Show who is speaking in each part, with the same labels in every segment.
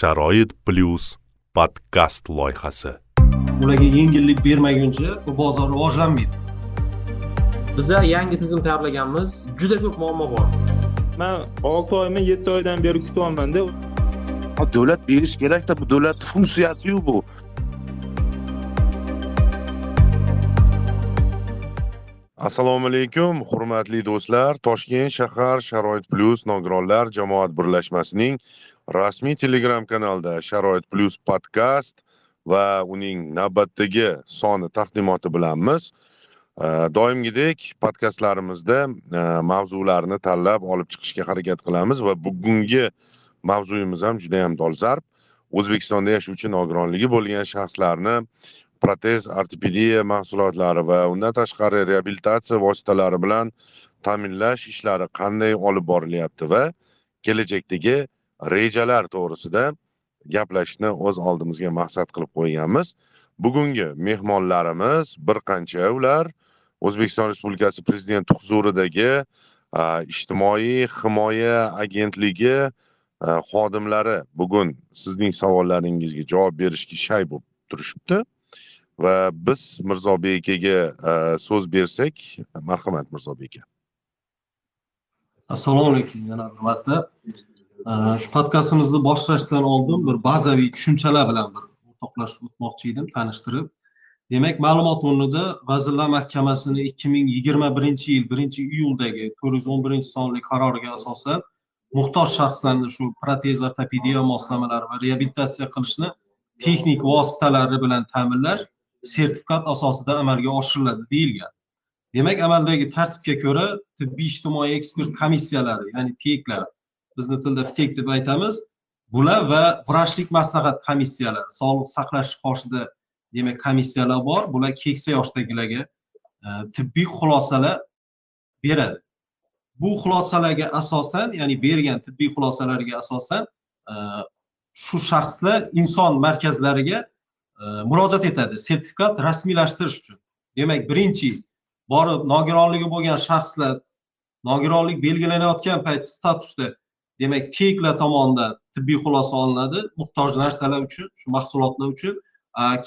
Speaker 1: sharoit plyus podkast loyihasi.
Speaker 2: Ularga yengillik bermaguncha bu bozor rivojlanmaydi.
Speaker 3: Biza yangi tizim tayyorlaganmiz. Juda ko'p muammo bor.
Speaker 4: Man olti oymi yetti oydan beri kutyapmanda
Speaker 5: davlat berish kerakda bu davlatni funksiyasiyu bu. Assalomu alaykum hurmatli do'stlar. Toshkent shahar sharoit plyus nogironlar jamoat birlashmasining rasmiy telegram kanalida sharoit plyus podkast va uning navbatdagi soni taqdimoti bilanmiz. Doimgidek podkastlarimizda e, mavzularni tanlab olib chiqishga harakat qilamiz va bugungi mavzuyimiz ham juda yam dolzarb. O'zbekistonda yashovchi nogironligi bo'lgan shaxslarni protez ortopediya mahsulotlari va undan tashqari reabilitatsiya vositalari bilan ta'minlash ishlari qanday olib borilyapti va kelajakdagi rejalar to'g'risida gaplashishni o'z oldimizga maqsad qilib qo'yganmiz. Bugungi mehmonlarimiz bir qancha ular o'zbekiston respublikasi prezidenti huzuridagi ijtimoiy himoya agentligi xodimlari bugun sizning savollaringizga javob berishga shay bo'lib turishibdi. Va biz mirzobek akaga so'z bersak marhamat mirzobek aka
Speaker 2: assalomu alaykum yana bir marta shu podkastimizni boshlashdan oldin bir bazaviy tushunchalar bilan bir o'rtoqlashib o'tmoqchi edim tanishtirib. Demak ma'lumot o'rnida vazirlar mahkamasini ikki ming yigirma birinchi yil birinchi iyuldagi to'rt yuz o'n birinchi sonli qaroriga asosan muhtoj shaxslarni shu protez ortopediya moslamalari va reabilitatsiya qilishni texnik vositalari bilan ta'minlash sertifikat asosida amalga oshiriladi deyilgan. Demak amaldagi tartibga ko'ra tibbiy ijtimoiy ekspert komissiyalari ya'ni teklar bizni tilda ftek deb aytamiz. Bular va vrachlik maslahat komissiyalari sog'liq saqlash qoshida demak komissiyalar bor. Bular keksa yoshdagilarga e, tibbiy xulosalar beradi. Bu xulosalarga asosan ya'ni bergan tibbiy xulosalarga asosan e, shu shaxslar inson markazlariga e, murojaat etadi. Sertifikat rasmiylashtirish uchun. Demak birinchi borib nogironligi bo'lgan shaxslar nogironlik belgilanayotgan payt statusda demak keklar tomonidan tibbiy xulosa olinadi. Muhtoj narsalar uchun shu mahsulotlar uchun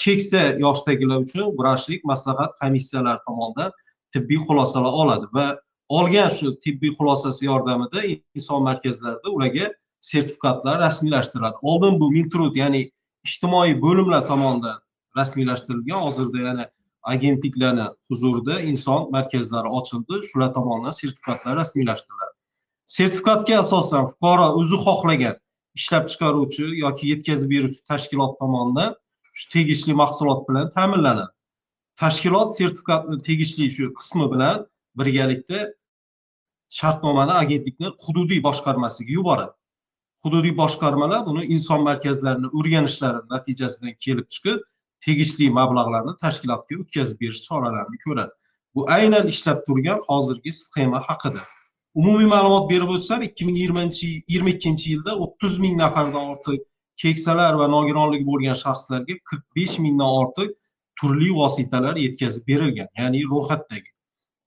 Speaker 2: keksa yoshdagilar uchun vrachlik maslahat komissiyalari tomonidan tibbiy xulosalar oladi va olgan shu tibbiy xulosasi yordamida inson markazlarida ularga sertifikatlar rasmiylashtiriladi. Oldin bu mintrud ya'ni ijtimoiy bo'limlar tomonidan rasmiylashtirilgan. Hozirda yana agentliklarni huzurida inson markazlari ochildi. Shular tomonidan sertifikatlar rasmiylashtiriladi. Sertifikatga asosan fuqaro o'zi xohlagan ishlab chiqaruvchi yoki yetkazib beruvchi tashkilot tomonidan shu tegishli mahsulot bilan ta'minlanadi. Tashkilot sertifikatni tegishli shu qismi bilan birgalikda shartnomani agentlikni hududiy boshqarmasiga yuboradi. Hududiy boshqarmalar buni inson markazlarini o'rganishlari natijasidan kelib chiqib tegishli mablag'larni tashkilotga o'tkazib berish choralarini ko'radi. Bu aynan ishlab turgan hozirgi sxema haqida. Umumiy ma'lumot berib o'tsam ikki ming yigirmanchi yigirma ikkinchi yilda o'ttiz ming nafardan ortiq keksalar va nogironligi bo'lgan shaxslarga qirq besh mingdan ortiq turli vositalar yetkazib berilgan ya'ni ro'yxatdagi.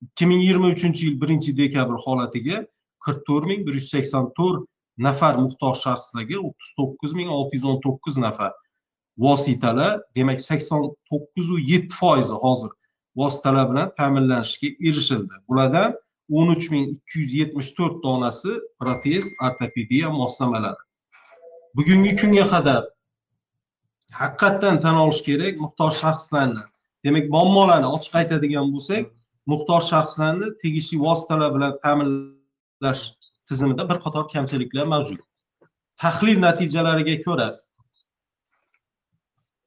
Speaker 2: ikki ming yigirma uchinchi yil birinchi dekabr holatiga qirq to'rt ming bir yuz sakson to'rt nafar muhtoj shaxslarga o'ttiz to'qqiz ming olti yuz o'n to'qqiz nafar vositalar demak sakson to'qqizu yetti foizi hozir vositalar bilan ta'minlanishga erishildi. Bulardan o'n uch ming ikki yuz yetmish to'rt donasi protez ortopediya moslamalari bugungi kunga qadar haqiqatdan tan olish kerak muhtoj shaxslarni. Demak muammolarni ochiq aytadigan bo'lsak muhtoj shaxslarni tegishli vositalar bilan ta'minlash tizimida bir qator kamchiliklar mavjud. Tahlil natijalariga ko'ra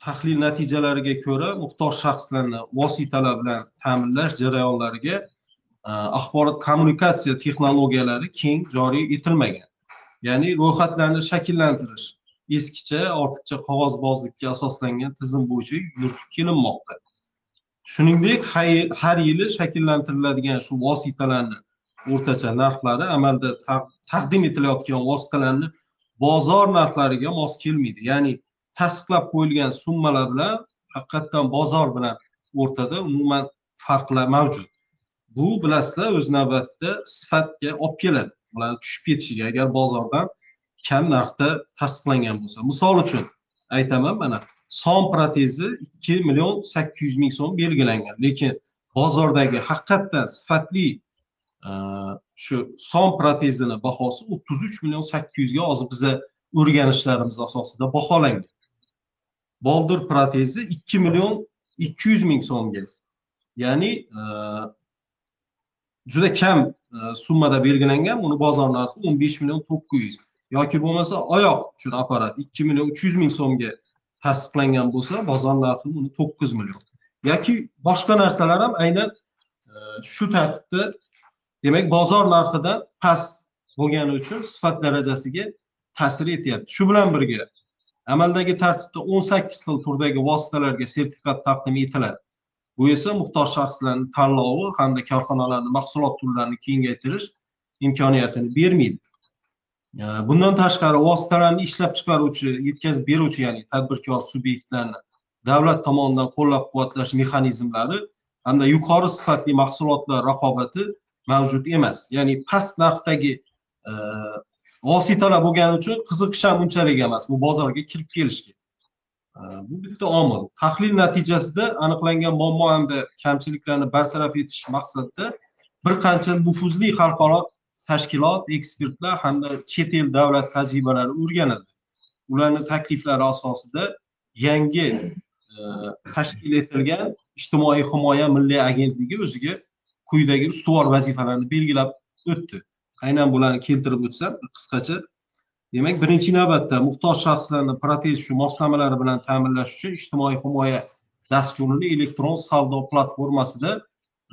Speaker 2: tahlil natijalariga ko'ra muhtoj shaxslarni vositalar bilan ta'minlash jarayonlariga Э, axborot kommunikatsiya texnologiyalari keng joriy etilmagan. Ya'ni ro'yxatlarni shakllantirish eskicha ortiqcha qog'ozbozlikka asoslangan tizim bo'yicha yuritib kelinmoqda. Shuningdek har yili shakllantiriladigan shu vositalarni o'rtacha narxlari amalda taqdim etilayotgan vositalarni bozor narxlariga mos kelmaydi. Ya'ni tasdiqlab qo'yilgan summalar bilan haqiqatdan bozor bilan o'rtada umuman farqlar mavjud. Bu bilasizlar o'z navbatida sifatga olib keladi. Bularni tushib ketishiga agar bozordan kam narxda tasdiqlangan bo'lsa. Misol uchun aytaman mana son protezi ikki million sakkiz yuz ming so'm belgilangan. Lekin bozordagi haqiqatdan sifatli e, shu son protezini bahosi o'ttiz uch million sakkiz yuzga hozir biza o'rganishlarimiz asosida baholangan. Boldir protezi ikki million ikki yuz ming so'mga. Ya'ni e, juda kam e, summada belgilangan buni bozor narxi o'n besh million to'qqiz yuz yoki bo'lmasa oyoq uchun apparat ikki million uch yuz ming so'mga tasdiqlangan bo'lsa bozor narxi uni to'qqiz million. Yoki boshqa narsalar ham aynan e, shu tartibda demak bozor narxidan past bo'lgani uchun sifat darajasiga ta'sir etyapti. Shu bilan birga amaldagi tartibda o'n sakkiz xil turdagi vositalarga sertifikat taqdim etiladi. Bu esa muhtoj shaxslarni tanlovi hamda korxonalarni mahsulot turlarini kengaytirish imkoniyatini bermaydi. E, bundan tashqari vositalarni ishlab chiqaruvchi yetkazib beruvchi ya'ni tadbirkor subyektlarni davlat tomonidan qo'llab quvvatlash mexanizmlari hamda yuqori sifatli mahsulotlar raqobati mavjud emas. Ya'ni past narxdagi e, vositalar bo'lgani uchun qiziqish ham unchalik emas bu bozorga kirib kelishga. Bu bitta omil. Tahlil natijasida aniqlangan muammo hamda kamchiliklarni bartaraf etish maqsadida bir qancha nufuzli xalqaro tashkilot ekspertlar hamda chet el davlat tajribalari o'rganildi. Ularni takliflari asosida yangi e, tashkil etilgan ijtimoiy himoya milliy agentligi o'ziga quyidagi ustuvor vazifalarni belgilab o'tdi. Aynan bularni keltirib o'tsam qisqacha demak birinchi navbatda muhtoj shaxslarni protez shu moslamalari bilan ta'minlash uchun ijtimoiy himoya dasturini elektron savdo platformasida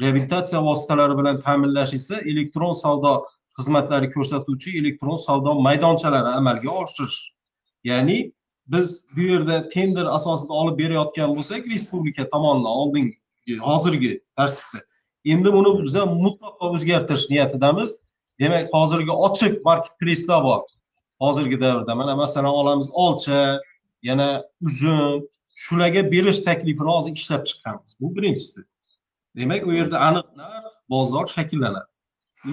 Speaker 2: reabilitatsiya vositalari bilan ta'minlash esa elektron savdo xizmatlari ko'rsatuvchi elektron savdo maydonchalari amalga oshirish. Ya'ni biz bu yerda tender asosida olib berayotgan bo'lsak respublika tomonidan oldingi hozirgi tartibda. Endi buni biza mutlaqo o'zgartirish niyatidamiz. Demak hozirgi ochiq market pleyslar bor. Hozirgi davrda mana masalan olamiz olcha yana uzum shularga berish taklifini hozir ishlab chiqqanmiz. Bu birinchisi. Demak u yerda aniq narx bozor shakllanadi.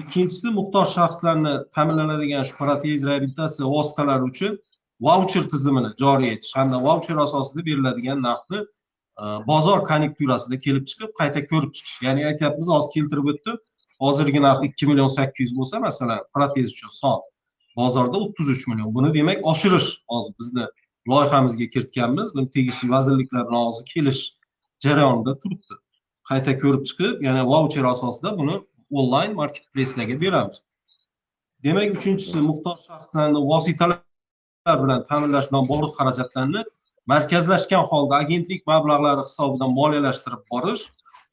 Speaker 2: Ikkinchisi muhtoj shaxslarni ta'minlanadigan shuprotez reabilitatsiya vositalari uchun vaucher tizimini joriy etish hamda vaucher asosida beriladigan narxni e, bozor konjunkturasida kelib chiqib qayta ko'rib chiqish. Ya'ni aytyapmiz hozir keltirib o'tdim. Hozirgi narx ikki million sakkiz yuz bo'lsa masalan protez uchun son bozorda o'ttiz uch million. Buni demak oshirish. Hozir bizni loyihamizga kiritganmiz. Buni tegishli vazirliklar bilan hozir kelish jarayonida turibdi. Qayta ko'rib chiqib yana vaucher asosida buni onlayn marketplacelarga beramiz. Demak uchinchisi muhtoj shaxslarni vositalar bilan ta'minlash bilan bog'liq xarajatlarni markazlashgan holda agentlik mablag'lari hisobidan moliyalashtirib borish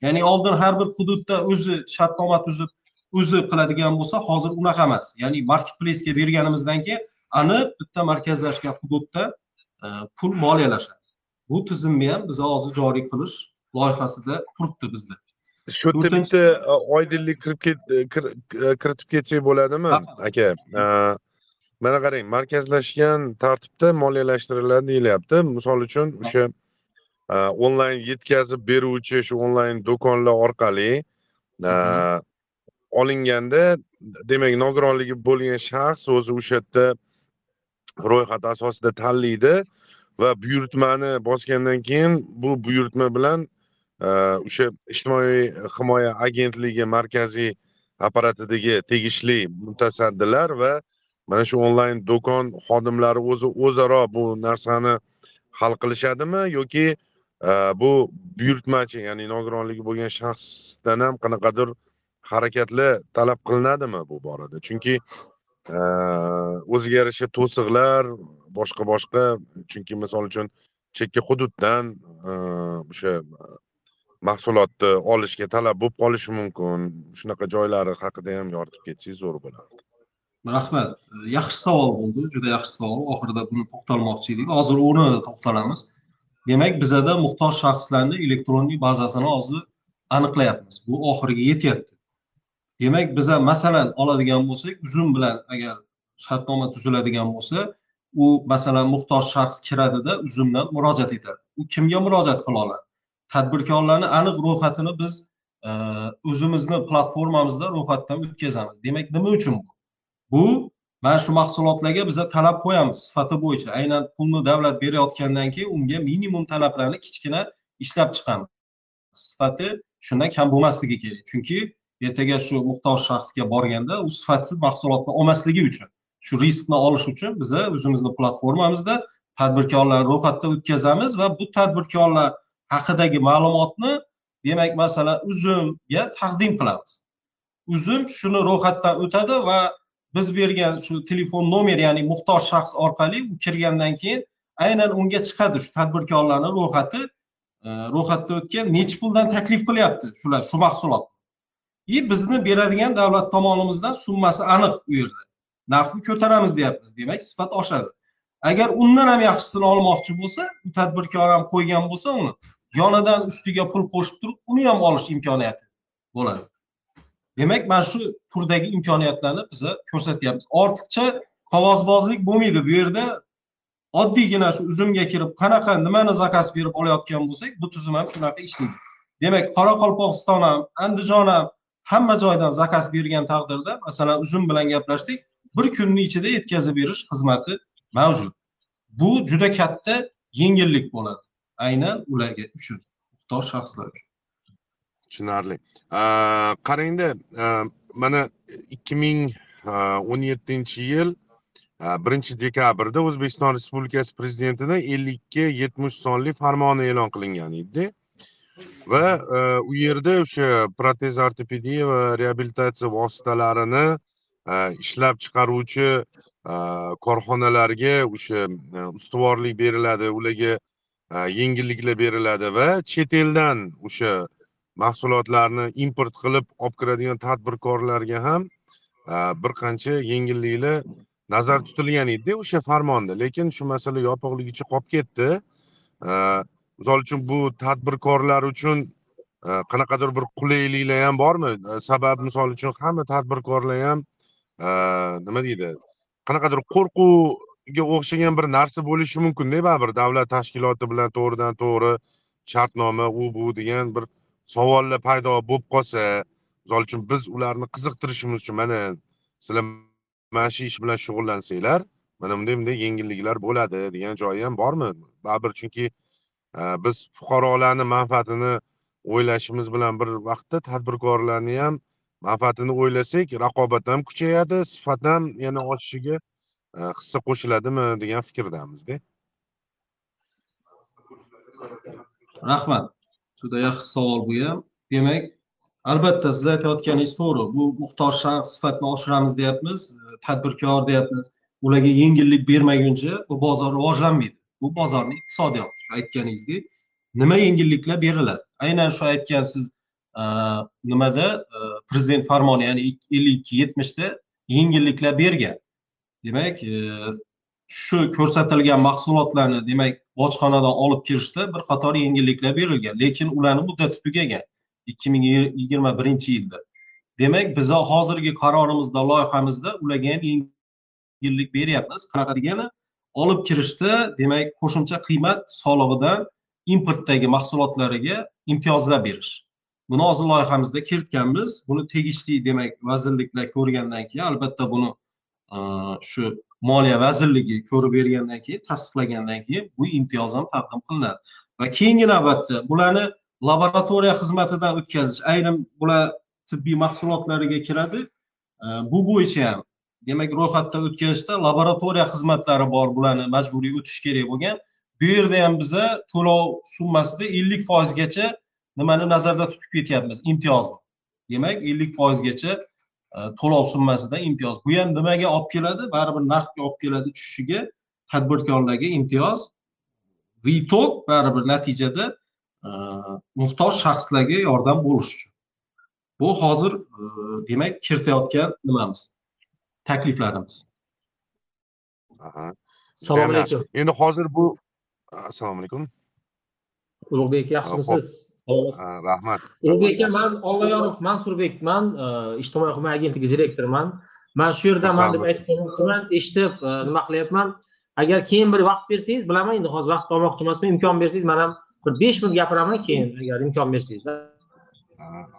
Speaker 2: ya'ni oldin har bir hududda o'zi shartnoma tuzib o'zi qiladigan bo'lsa hozir unaqa emas. Ya'ni market place'ga berganimizdan keyin aniq bitta markazlashgan hududda e, pul moliyalashadi. Bu tizimni ham biz hozir joriy qilish loyihasida turibdi bizda.
Speaker 5: Shu yerda bitta e, oydinlik e, kiritib ketsak bo'ladimi aka? Mana qarang markazlashgan tartibda moliyalashtiriladi deyilyapti. Misol uchun o'sha onlayn yetkazib beruvchi shu onlayn do'konlar orqali olinganda demak nogironligi bo'lgan shaxs o'zi o'sha yerda ro'yxat asosida tanlaydi va buyurtmani bosgandan keyin bu buyurtma bilan e, o'sha ijtimoiy himoya agentligi markaziy apparatidagi tegishli mutasaddilar va mana shu onlayn do'kon xodimlari o'zi o'zaro bu narsani hal qilishadimi yoki e, bu buyurtmachi ya'ni nogironligi bo'lgan shaxsdan ham qanaqadir harakatli talab qilinadimi bu borada? Chunki e, o'ziga yarasha to'siqlar boshqa boshqa. Chunki misol uchun chekka hududdan e, o'sha e, mahsulotni olishga talab bo'lib qolishi mumkin. Shunaqa joylari haqida ham yoritib ketsangiz zo'r bo'lardi.
Speaker 2: Rahmat. Yaxshi savol bo'ldi juda yaxshi savol. Oxirida buni to'xtalmoqchi edik. Hozir uni to'xtalamiz. Demak bizada muhtoj shaxslarni elektronniy bazasini hozir aniqlayapmiz. Bu oxiriga yetyapti. Demak biza masalan oladigan bo'lsak uzum bilan agar shartnoma tuziladigan bo'lsa u masalan muhtoj shaxs kiradida uzumdan murojaat etadi. U kimga murojaat qila oladi? Tadbirkorlarni aniq ro'yxatini biz e, o'zimizni platformamizda ro'yxatdan o'tkazamiz. Demak nima uchun bu? Bu mana shu mahsulotlarga biza talab qo'yamiz sifati bo'yicha. Aynan pulni davlat berayotgandan keyin unga minimum talablarni kichkina ishlab chiqamiz. Sifati shundan kam bo'lmasligi kerak. Chunki ertaga shu muhtoj shaxsga borganda u sifatsiz mahsulotni olmasligi uchun shu riskni olish uchun biza o'zimizni platformamizda tadbirkorlarni ro'yxatdan o'tkazamiz va bu tadbirkorlar haqidagi ma'lumotni demak masalan uzumga taqdim qilamiz. Uzum shuni ro'yxatdan o'tadi va biz bergan shu telefon nomer ya'ni muhtoj shaxs orqali u kirgandan keyin aynan unga chiqadi shu tadbirkorlarni ro'yxati e, ro'yxatdan o'tgan nechi puldan taklif qilyapti shular shu mahsulot. И bizni beradigan davlat tomonimizdan summasi aniq u yerda narxni ko'taramiz deyapmiz demak sifat oshadi. Agar undan ham yaxshisini olmoqchi bo'lsa u tadbirkor ham qo'ygan bo'lsa uni yonidan ustiga pul qo'shib turib uni ham olish imkoniyati bo'ladi. Demak mana shu turdagi imkoniyatlarni biza ko'rsatyapmiz. Ortiqcha qog'ozbozlik bo'lmaydi bu yerda. Oddiygina shu uzumga kirib qanaqa nimani zakaz berib olayotgan bo'lsak bu tizim ham shunaqa ishlaydi. Demak qoraqalpog'iston ham andijon ham hamma joydan zakaz bergan taqdirda masalan uzum bilan gaplashdik bir kunni ichida yetkazib berish xizmati mavjud. Bu juda katta yengillik bo'ladi aynan ularga uchun muhtoj shaxslar uchun.
Speaker 5: Tushunarli. Qarangda mana ikki ming o'n yettinchi yil birinchi dekabrda o'zbekiston respublikasi prezidentini ellikka yetmish sonli farmoni e'lon qilingan edida va e, u yerda o'sha protez ortopediya va reabilitatsiya vositalarini e, ishlab chiqaruvchi e, korxonalarga o'sha ustuvorlik beriladi ularga yengilliklar beriladi va chet eldan o'sha mahsulotlarni import qilib olib kiradigan tadbirkorlarga ham bir qancha yengilliklar nazarda tutilgan edida o'sha farmonda. Lekin shu masala yopiqligicha qolib ketdi. Misol uchun bu tadbirkorlar uchun e, qanaqadir bir qulayliklar ham bormi? E, sabab misol uchun hamma tadbirkorlar ham e, nima deydi qanaqadir qo'rquvga o'xshagan bir narsa bo'lishi mumkinda baribir davlat tashkiloti bilan to'g'ridan to'g'ri shartnoma u bu degan bir savollar paydo bo'lib qolsa misol uchun biz ularni qiziqtirishimiz uchun mana sizlar mana shu ish bilan shug'ullansanglar mana bunday bunday yengilliklar bo'ladi degan joyi ham bormi? Baribir chunki Э, biz fuqarolarni manfaatini o'ylashimiz bilan bir vaqtda tadbirkorlarni ham manfaatini o'ylasak raqobat ham kuchayadi sifat ham yana oshishiga e, hissa qo'shiladimi degan fikrdamizda.
Speaker 2: Rahmat. Juda yaxshi savol bu ham. Demak albatta siz aytayotganingiz to'g'ri bu muhtoj shaxs sifatini oshiramiz deyapmiz e, tadbirkor deyapmiz. Ularga yengillik bermaguncha bu bozor rivojlanmaydi. Bu bozorni iqtisodiyoti shu aytganingizdek. Nima yengilliklar beriladi? Aynan shu aytgan siz e, nimada e, prezident farmoni ya'ni ellik ikki yetmishda yengilliklar bergan. Demak e, shu ko'rsatilgan mahsulotlarni demak bojxonadan olib kirishda bir qator yengilliklar berilgan lekin ularni muddati tugagan ikki ming yigirma birinchi yilda. Demak biza hozirgi qarorimizda loyihamizda ularga ham yengillik beryapmiz. Qanaqa degani? Olib kirishda demak qo'shimcha qiymat solig'idan importdagi mahsulotlariga imtiyozlar berish. Buni hozir loyihamizda kiritganmiz. Buni tegishli demak vazirliklar ko'rgandan keyin albatta buni e, shu moliya vazirligi ko'rib bergandan keyin tasdiqlagandan keyin bu imtiyoz ham taqdim qilinadi. Va keyingi navbatda bularni laboratoriya xizmatidan o'tkazish ayrim bular tibbiy mahsulotlariga kiradi. E, bu bo'yicha ham demak ro'yxatdan o'tkazishda laboratoriya xizmatlari bor bularni majburiy o'tish kerak bo'lgan. Bu yerda ham biza to'lov summasida ellik foizgacha nimani nazarda tutib ketyapmiz? Imtiyozni demak ellik foizgacha e, to'lov summasidan imtiyoz. Bu ham nimaga olib keladi? Baribir narxga olib keladi tushishiga tadbirkorlarga imtiyoz. В итог baribir natijada e, muhtoj shaxslarga yordam bo'lish uchun. Bu hozir e, demak kiritayotgan nimamiz? Takliflarimiz.
Speaker 3: Assalomu alaykum.
Speaker 5: endi hozir bu assalomu alaykum.
Speaker 3: Ulug'bek yaxshimisiz?
Speaker 5: Rahmat.
Speaker 3: Ulug'bek aka man olloyorov mansurbekman ijtimoiy himoya agentligi direktoriman. Man shu yerdaman deb aytib qo'ymoqchiman eshitib nima qilyapman? Agar keyin bir vaqt bersangiz bilaman endi hozir vaqt olmoqchi emasman imkon bersangiz man ham bir besh minut gapiraman keyin agar imkon bersangiz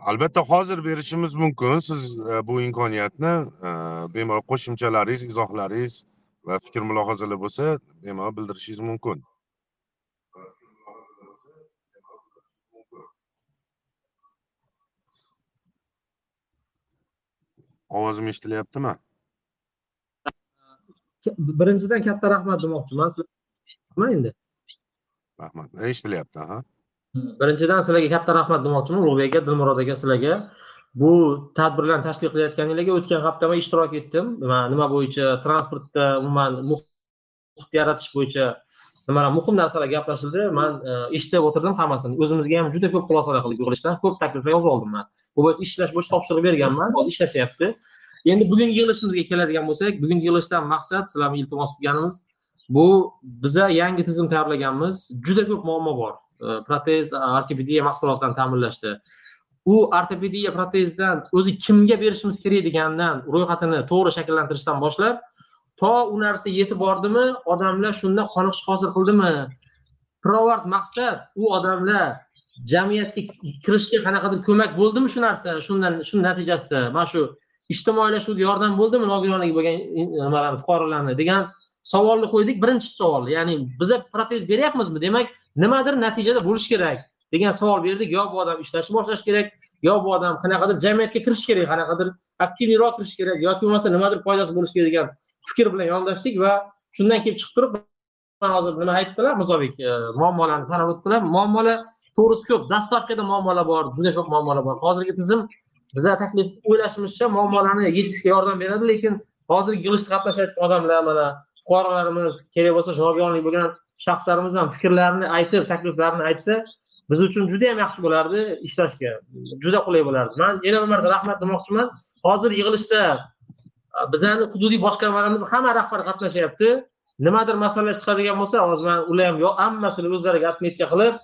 Speaker 5: albatta hozir berishimiz mumkin. Siz e, bu imkoniyatni e, bemalol qo'shimchalaringiz izohlaringiz va fikr mulohazalar bo'lsa bemalol bildirishingiz mumkin. Ovozim eshitilyaptimi?
Speaker 3: Birinchidan katta rahmat demoqchiman. Endi.
Speaker 5: Rahmat. Eshitilyapti aha
Speaker 3: birinchidan sizlarga katta rahmat demoqchiman. Ulug'bek aka dilmurod aka sizlarga bu tadbirlarni tashkil qilayotganinglarga o'tgan hafta man ishtirok etdim. Nima bo'yicha transportda umuman muhit yaratish bo'yicha nimalar muhim narsalar gaplashildi. Man eshitib o'tirdim hammasini. O'zimizga ham juda ko'p xulosalar qildik yig'ilishdan. Ko'p takliflar yozib oldim man. Bu bo'yicha ishlash bo'yicha topshiriq berganman. Hozir ishlashyapti endi bugungi yig'ilishimizga keladigan bo'lsak bugungi yig'ilishdan maqsad sizlarni iltimos qilganimiz bu biza yangi tizim tayyorlaganmiz. Juda ko'p muammo bor. Э, protez ortopediya mahsulotlarini ta'minlashda u ortopediya protezdan o'zi kimga berishimiz kerak degandan ro'yxatini to'g'ri shakllantirishdan boshlab to u narsa yetib bordimi odamlar shundan qoniqish hosil qildimi? Pirovard maqsad u odamlar jamiyatga kirishga qanaqadir ko'mak bo'ldimi shu narsa? Shundan shu natijasida mana shu ijtimoiylashuvga yordam bo'ldimi nogironligi bo'lgan e, nimalarni fuqarolarni degan savolni qo'ydik. Birinchi savol ya'ni biza protez beryapmizmi? Demak nimadir natijada bo'lishi kerak degan savol berdik. Yo bu odam ishlashni boshlashi kerak yo bu odam qanaqadir jamiyatga kirishi kerak qanaqadir aktivliroq kirishi kerak yoki bo'lmasa nimadir foydasi bo'lishi kerak degan fikr bilan yondashdik va shundan kelib chiqib turib man hozir nima aytdilar. Mirzobek e, muammolarni sanab o'tdilar. Muammolar to'g'risi ko'p. Dastavkada muammolar bor juda ko'p muammolar bor. Hozirgi tizim biza taklif o'ylashimizcha muammolarni yechishga yordam beradi lekin hozirgi yig'ilishda qatnashayotgan odamlar mana fuqarolarimiz kerak bo'lsa javobgarlik bo'lgan shaxslarimiz ham fikrlarini aytib takliflarini aytsa biz uchun juda yam yaxshi bo'lardi ishlashga. Juda qulay bo'lardi. Man yana bir marta rahmat demoqchiman. Hozir yig'ilishda bizani hududiy boshqarmalarimiz hamma rahbar qatnashyapti. Nimadir masala chiqadigan bo'lsa hozir man ular ham yo hammasini o'zlariga отметка qilib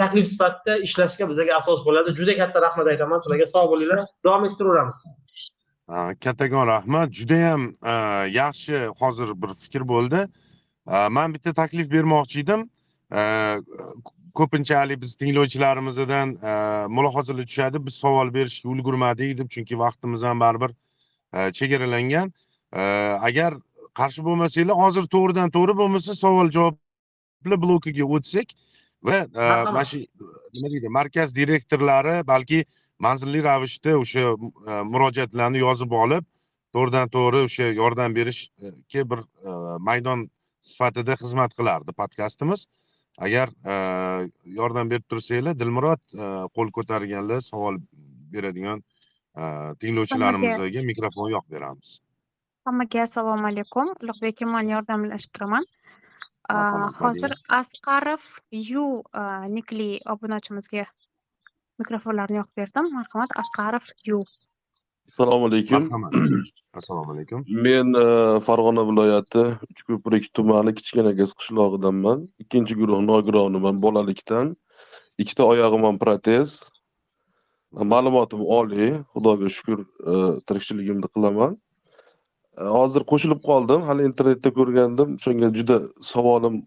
Speaker 3: taklif sifatida ishlashga bizga asos bo'ladi. Juda katta rahmat aytaman sizlarga. Sog' bo'linglar. Davom ettiraveramiz.
Speaker 5: Kattakon rahmat judayam yaxshi hozir bir fikr bo'ldi. Man bitta taklif bermoqchi edim E, ko'pinchalik biz tinglovchilarimizdan mulohazalar tushadi biz savol berishga ulgurmadik deb chunki vaqtimiz ham baribir chegaralangan. Agar qarshi bo'lmasanglar hozir to'g'ridan to'g'ri bo'lmasa savol javoblar blokiga o'tsak va mana shu nima deydi markaz direktorlari balki manzilli ravishda o'sha e, murojaatlarni yozib olib to'g'ridan to'g'ri o'sha yordam berishga bir e, maydon sifatida xizmat qilardi podkastimiz. Agar e, yordam berib tursanglar dilmurod qo'l ko'targanlar savol beradigan tinglovchilarimizga mikrofon yoqib beramiz.
Speaker 6: Hammaga assalomu alaykum. Ulug'bek man yordamlashib turaman
Speaker 5: Marhamat,
Speaker 6: hozir asqarov yu nikli obunachimizga mikrofonlarni yoqib berdim. Marhamat asqarov yu.
Speaker 7: Assalomu alaykum.
Speaker 5: Assalomu alaykum.
Speaker 7: Men e, farg'ona viloyati uchko'prik tumani kichkinagaz qishlog'idanman. Ikkinchi guruh nogironiman bolalikdan. Ikkita oyog'im ham protez. Ma'lumotim oliy. Xudoga shukur e, tirikchiligimni qilaman. E, hozir qo'shilib qoldim. Hali internetda ko'rgandim. O'shanga juda savolim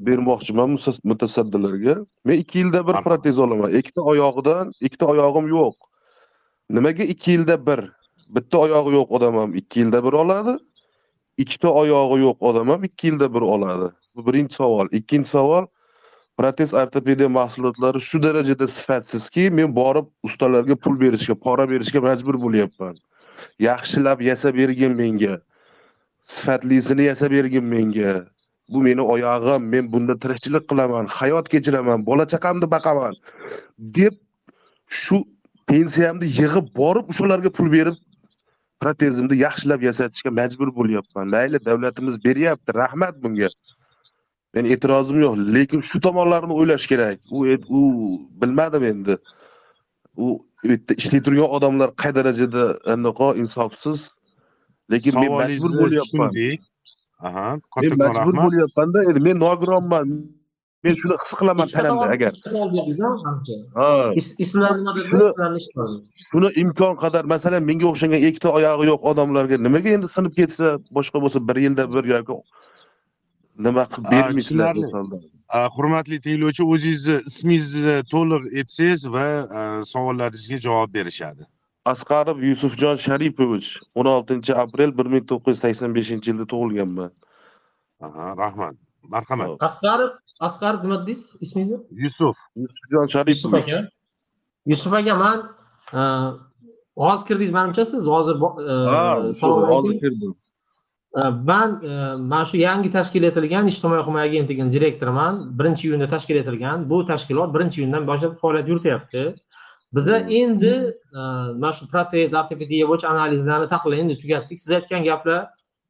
Speaker 7: bermoqchiman mutasaddilarga. Men ikki yilda bir protez olaman. Ikkita oyog'idan ikkita oyog'im yo'q. Nimaga ikki yilda bir? Bitta oyog'i yo'q odam ham ikki yilda bir oladi. Ikkita oyog'i yo'q odam ham ikki yilda bir oladi. Bu birinchi savol. Ikkinchi savol protez ortopediya mahsulotlari shu darajada sifatsizki men borib ustalarga pul berishga pora berishga majbur bo'lyapman. Yaxshilab yasab bergin menga. Sifatlisini yasab bergin menga bu meni oyog'im men bunda tirikchilik qilaman hayot kechiraman bola chaqamni boqaman deb shu pensiyamni yig'ib borib o'shalarga pul berib protezimni yaxshilab yasatishga majbur bo'lyapman. Mayli davlatimiz beryapti rahmat bunga. Meni e'tirozim yo'q lekin shu tomonlarni o'ylash kerak. U u bilmadim endi. U u yerda ishlaydi turgan odamlar qay darajada anaqa insofsiz lekin men majbur bo'lyapman
Speaker 5: aha
Speaker 7: men majbur bo'lyapmanda endi men nogironman. Men shuni his qilaman tanamda agar. ha. Shuni- imkon qadar masalan menga o'xshagan ikkita oyog'i yo'q odamlarga nimaga endi sinib ketsa boshqa bo'lsa bir yilda bir yoki nima qilib bermaysizlar
Speaker 5: hurmatli tinglovchi o'zingizni ismingizni to'liq aytsangiz va savollaringizga javob berishadi
Speaker 7: asqarov yusufjon sharipovich o'n oltinchi aprel bir ming to'qqiz yuz sakson beshinchi yilda tug'ilganman.
Speaker 5: Aha, rahmat. Marhamat.
Speaker 3: Asqarov asqarov nima dedingiz? Ismingizni
Speaker 5: yusuf.
Speaker 7: Yusufjon
Speaker 3: yusuf
Speaker 7: sharipovich
Speaker 3: aka. Yusuf aka man e, hozir kirdingiz manimcha siz hozir
Speaker 7: kirdim.
Speaker 3: E, man e, mana shu yangi tashkil etilgan ijtimoiy himoya agentligini direktoriman. Birinchi iyunda tashkil etilgan. Bu tashkilot birinchi iyundan boshlab faoliyat yurityapti biza endi e, mana shu protez ortopediya bo'yicha analizlarni tahlilni endi tugatdik. Siz aytgan gaplar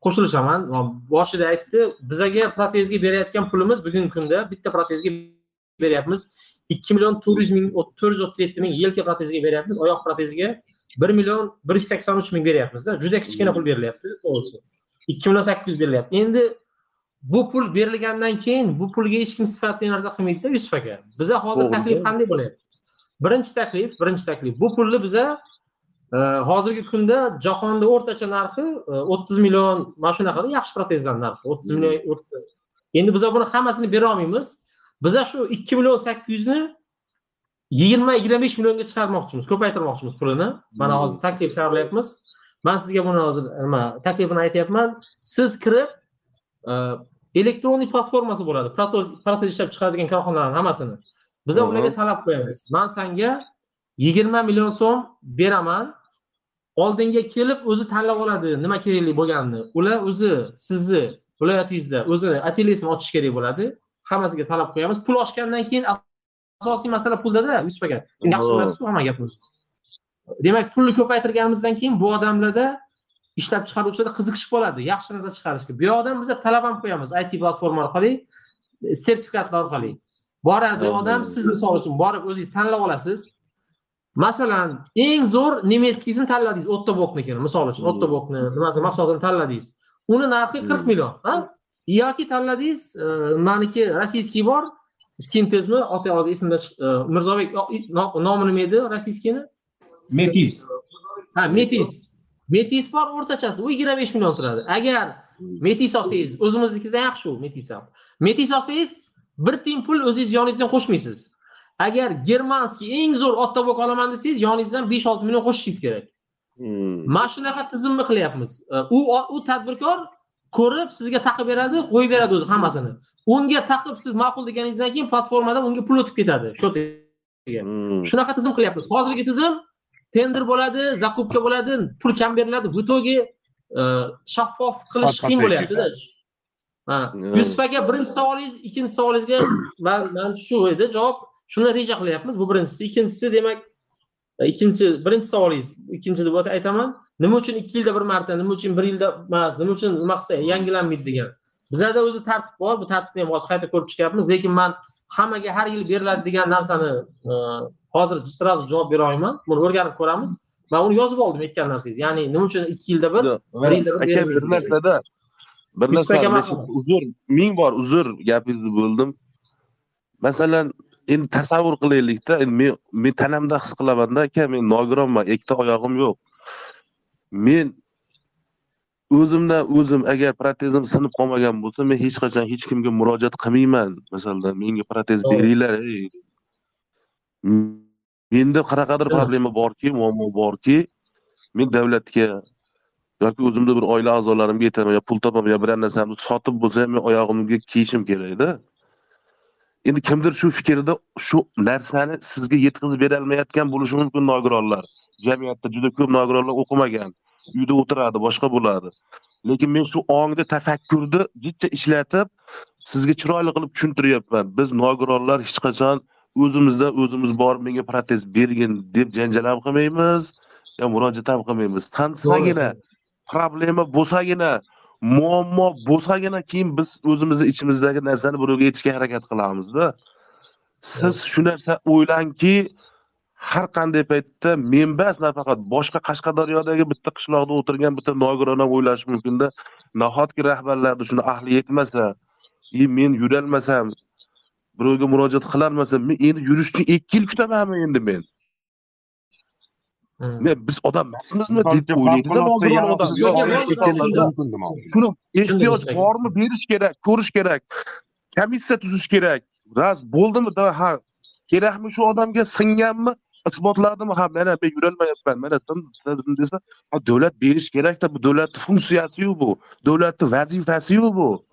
Speaker 3: qo'shilishaman boshida aytdi bizaga protezga berayotgan pulimiz bugungi kunda bitta protezga beryapmiz. Ikki million to'rt yuz ming to'rt yuz o'ttiz yetti ming yelka proteziga beryapmiz. Oyoq proteziga bir million bir yuz sakson uch ming beryapmizda. Juda kichkina pul berilyapti to'g'risi ikki million sakkiz yuz berilyapti. Endi bu pul berilgandan keyin bu pulga hech kim sifatli narsa qilmaydida yusuf aka biza hozir taklif qanday bo'lyapti birinchi taklif birinchi taklif. Bu pulni biza e, hozirgi kunda jahonda o'rtacha narxi e, o'ttiz million mana shunaqada yaxshi protezlar narxi o'ttiz million endi biza buni hammasini bera olmaymiz. Biza shu ikki million sakkiz yuzni yigirma yigirma besh millionga chiqarmoqchimiz ko'paytirmoqchimiz pulini. Mana hozir taklif tayyorlayapmiz man sizga buni hozir nima taklifini aytyapman. Siz kirib e, elektronik platformasi bo'ladi. Protez ishlab chiqaradigan korxonalarni hammasini biza ularga talab qo'yamiz. Man sanga yigirma million so'm beraman. Oldinga kelib o'zi tanlab oladi nima kerakli bo'lganini. Ular o'zi sizni viloyatingizda o'zini atelyesini ochish kerak bo'ladi. Hammasiga talab qo'yamiz. Pul oshgandan keyin asosiy masala puldada yusuf aka yaxshi
Speaker 7: Oh.
Speaker 3: bilasiz hamma gapni? Demak pulni ko'paytirganimizdan keyin bu odamlarda ishlab chiqaruvchilarda qiziqish bo'ladi yaxshi narsa chiqarishga. Bu yoqdan biza talab ham qo'yamiz it platforma orqali sertifikatlar orqali boradi odam siz misol uchun borib o'zingiz tanlab olasiz. Masalan eng zo'r nemetskiysini tanladingiz ottoboknikini misol uchun
Speaker 7: Hmm.
Speaker 3: ottobokni nimasi mahsulotini tanladingiz. Uni narxi qirq
Speaker 7: Hmm.
Speaker 3: million yoki tanladingiz e, maniki rossiyskiy bor sintezmi? Oti hozir esimda e, mirzobek nomi nima edi rossiyskiyni
Speaker 2: metis.
Speaker 3: Ha metis. Metis bor o'rtachasi u yigirma besh million turadi. Agar metis olsangiz o'zimiznikidan yaxshi u metis ham. Metis olsangiz bir tiyin pul o'zingiz yoningizdan qo'shmaysiz. Agar germanskiy eng zo'r ottobok olaman desangiz yoningizdan besh olti million qo'shishingiz kerak.
Speaker 7: Hmm.
Speaker 3: mana shunaqa tizimni qilyapmiz. U u tadbirkor ko'rib sizga taqib beradi qo'yib beradi o'zi hammasini. Unga taqib siz ma'qul deganingizdan keyin platformadan unga pul o'tib ketadi shotiga
Speaker 7: Hmm.
Speaker 3: shunaqa tizim qilyapmiz. Hozirgi tizim tender bo'ladi zakupka bo'ladi pul kam beriladi. В итоге shaffof qilish qiyin bo'lyaptida ha yusuf aka birinchi savolingiz ikkinchi savolingizga man man shu edi. Javob shuni reja qilyapmiz. Bu birinchisi. Ikkinchisi demak e, ikkinchi birinchi savolingiz. Ikkinchi deb aytaman. Nima uchun ikki yilda bir marta nima uchun bir yilda emas nima uchun nima qilsa yangilanmaydi degan. Bizlarda o'zi tartib bor. Bu tartibni ham hozir qayta ko'rib chiqyapmiz. Lekin man hammaga har yil beriladi degan narsani e, hozir sразу javob bera olmayman. Buni o'rganib ko'ramiz. Man uni yozib oldim aytgan narsangiz. Ya'ni nima uchun ikki yilda bir bir yilda bir
Speaker 7: aka bir narsada uzr ming bor uzr gapingizni bo'ldim. Masalan endi tasavvur qilaylikda men men tanamda his qilamanda aka men nogironman ikkita oyog'im yo'q. Men o'zimdan o'zim agar protezim sinib qolmagan bo'lsa men hech qachon hech kimga murojaat qilmayman. Masalan menga protez beringlar ey. menda qanaqadir problema borki muammo borki men davlatga yoki o'zimda bir oila a'zolarimga aytaman yo pul topaman yo biror narsamni sotib bo'lsa ham men oyog'imga kiyishim kerakda endi kimdir shu fikrda shu narsani sizga yetkazib berolmayotgan bo'lishi mumkin nogironlar. Jamiyatda juda ko'p nogironlar o'qimagan uyda o'tiradi boshqa bo'ladi. Lekin men shu ongni tafakkurni jicha ishlatib sizga chiroyli qilib tushuntiryapman. Biz nogironlar hech qachon o'zimizdan o'zimiz borib menga protez bergin deb janjal ham qilmaymiz yo murojaat ham qilmaymiz tansagina problema bo'lsagina muammo bo'lsagina keyin biz o'zimizni ichimizdagi narsani birovga aytishga harakat qilamizda. Siz shu narsa o'ylangki har qanday paytda men emas nafaqat boshqa qashqadaryodagi bitta qishloqda o'tirgan bitta nogiron ham o'ylashi mumkinda. Nahotki rahbarlarni shuni ahli yetmasa и men yurolmasam birovga murojaat qilolmasam men endi yurishni ikki yil kutamanmi endi men. Ne biz odam deb ehtiyoj bormi berish kerak ko'rish kerak komissiya tuzish kerak raz bo'ldimi da ha kerakmi shu odamga singanmi isbotladimi ha mana men yurolmayapman mana desa ha davlat berish kerakda bu davlatni funksiyasiyu bu. Davlatni vazifasiyu bu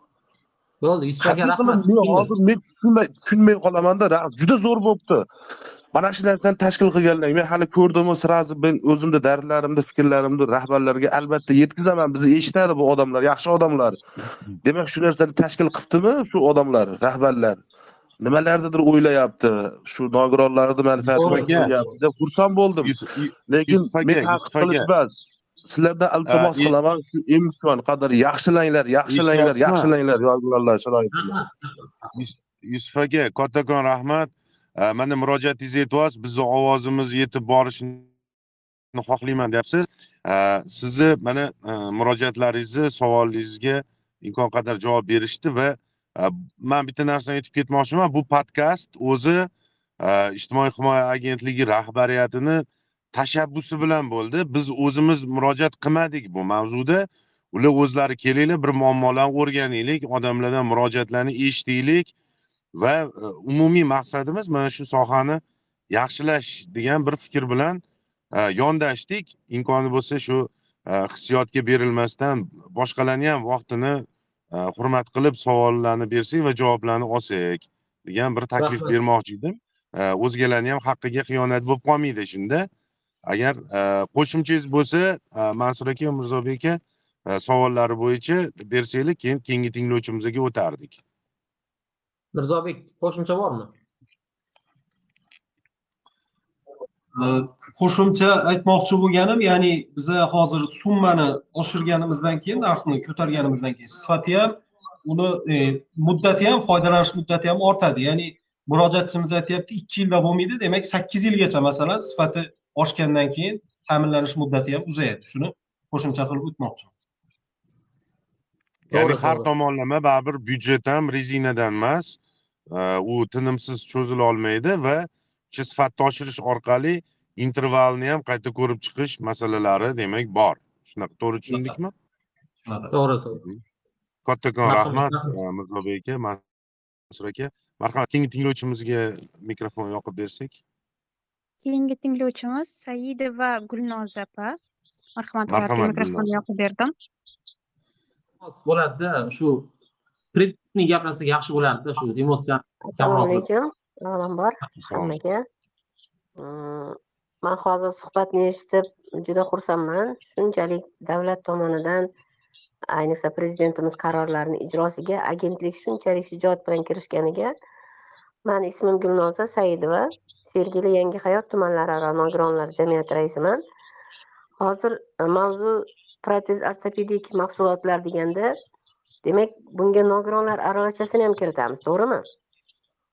Speaker 3: bo'ldi yusuf aka rahmat
Speaker 7: men hozir men tushunmay tushunmay qolamanda juda zo'r bo'libdi mana shu narsani tashkil qilganlar men hali ko'rdimu сразу men o'zimni dardlarimni fikrlarimni rahbarlarga albatta yetkazaman. Bizni eshitadi bu odamlar yaxshi odamlar. Demak shu narsani tashkil qilibdimi shu odamlar rahbarlar? Nimalarnidir o'ylayapti shu nogironlarni manfaatini o'ylayapti deb xursand bo'ldim. Lekin men
Speaker 5: Yusuf
Speaker 7: haqi
Speaker 5: aka.
Speaker 7: qilish emas sizlardan iltimos qilaman. Shu imkon qadar yaxshilanglar yaxshilanglar yaxshilanglar nogironlar sharoitini
Speaker 3: rahmat.
Speaker 5: Yusuf aka kattakon rahmat. Mana murojaatingizni aytyapsiz bizni ovozimiz yetib borishini xohlayman deyapsiz. Sizni mana e, murojaatlaringizni savolingizga imkon qadar javob berishdi va e, man bitta narsani aytib ketmoqchiman. Bu podkast o'zi e, ijtimoiy himoya agentligi rahbariyatini tashabbusi bilan bo'ldi. Biz o'zimiz murojaat qilmadik bu mavzuda. Ular o'zlari kelinglar bir muammolarni o'rganaylik odamlardan murojaatlarni eshitaylik va e, umumiy maqsadimiz mana shu sohani yaxshilash degan bir fikr bilan e, yondashdik. Imkoni bo'lsa shu e, hissiyotga berilmasdan boshqalarni ham vaqtini hurmat qilib savollarni bersak va javoblarni olsak degan bir taklif bermoqchi edim. O'zgalarni ham haqqiga xiyonat bo'lib qolmaydi shunda agar e, qo'shimchangiz bo'lsa e, mansur aka va mirzobek aka e, savollari bo'yicha bersanglar keyin keyingi tinglovchimizga o'tardik.
Speaker 3: Mirzobek qo'shimcha bormi?
Speaker 2: Qo'shimcha aytmoqchi bo'lganim ya'ni biza hozir summani oshirganimizdan keyin narxni ko'targanimizdan keyin sifati ham uni e, muddati ham foydalanish muddati ham ortadi. Ya'ni murojaatchimiz aytyapti ikki yilda bo'lmaydi demak sakkiz yilgacha masalan sifati oshgandan keyin ta'minlanish muddati ham uzayadi shuni qo'shimcha qilib o'tmoqchiman
Speaker 5: ya'ni har tomonlama baribir byudjet ham rezinadan emas e, u tinimsiz cho'zila olmaydi va o'sha sifatni oshirish orqali intervalni ham qayta ko'rib chiqish masalalari demak bor. Shunaqa to'g'ri tushundikmi?
Speaker 2: Shunaqa.
Speaker 3: To'g'ri to'g'ri
Speaker 5: kattakon rahmat. e, mirzobek aka mansur aka. Marhamat keyingi tinglovchimizga mikrofon yoqib bersak
Speaker 6: keyingi tinglovchimiz saidova gulnoza opa marhamat
Speaker 5: Marhamat,
Speaker 6: mikrofonni yoqib berdim
Speaker 3: bo'ladida shu kreditni gapirsak yaxshi bo'lardida shu emotsiya
Speaker 8: assalomu
Speaker 3: kamroq
Speaker 8: alaykum avvalambor hammaga. Mm, man hozir suhbatni eshitib juda xursandman. Shunchalik davlat tomonidan ayniqsa prezidentimiz qarorlarini ijrosiga agentlik shunchalik shijoat bilan kirishganiga mani ismim gulnoza saidova sergeli yangi hayot tumanlararo nogironlar jamiyati raisiman. Hozir e, mavzu protez ortopedik mahsulotlar deganda demak bunga nogironlar aravachasini ham kiritamiz to'g'rimi?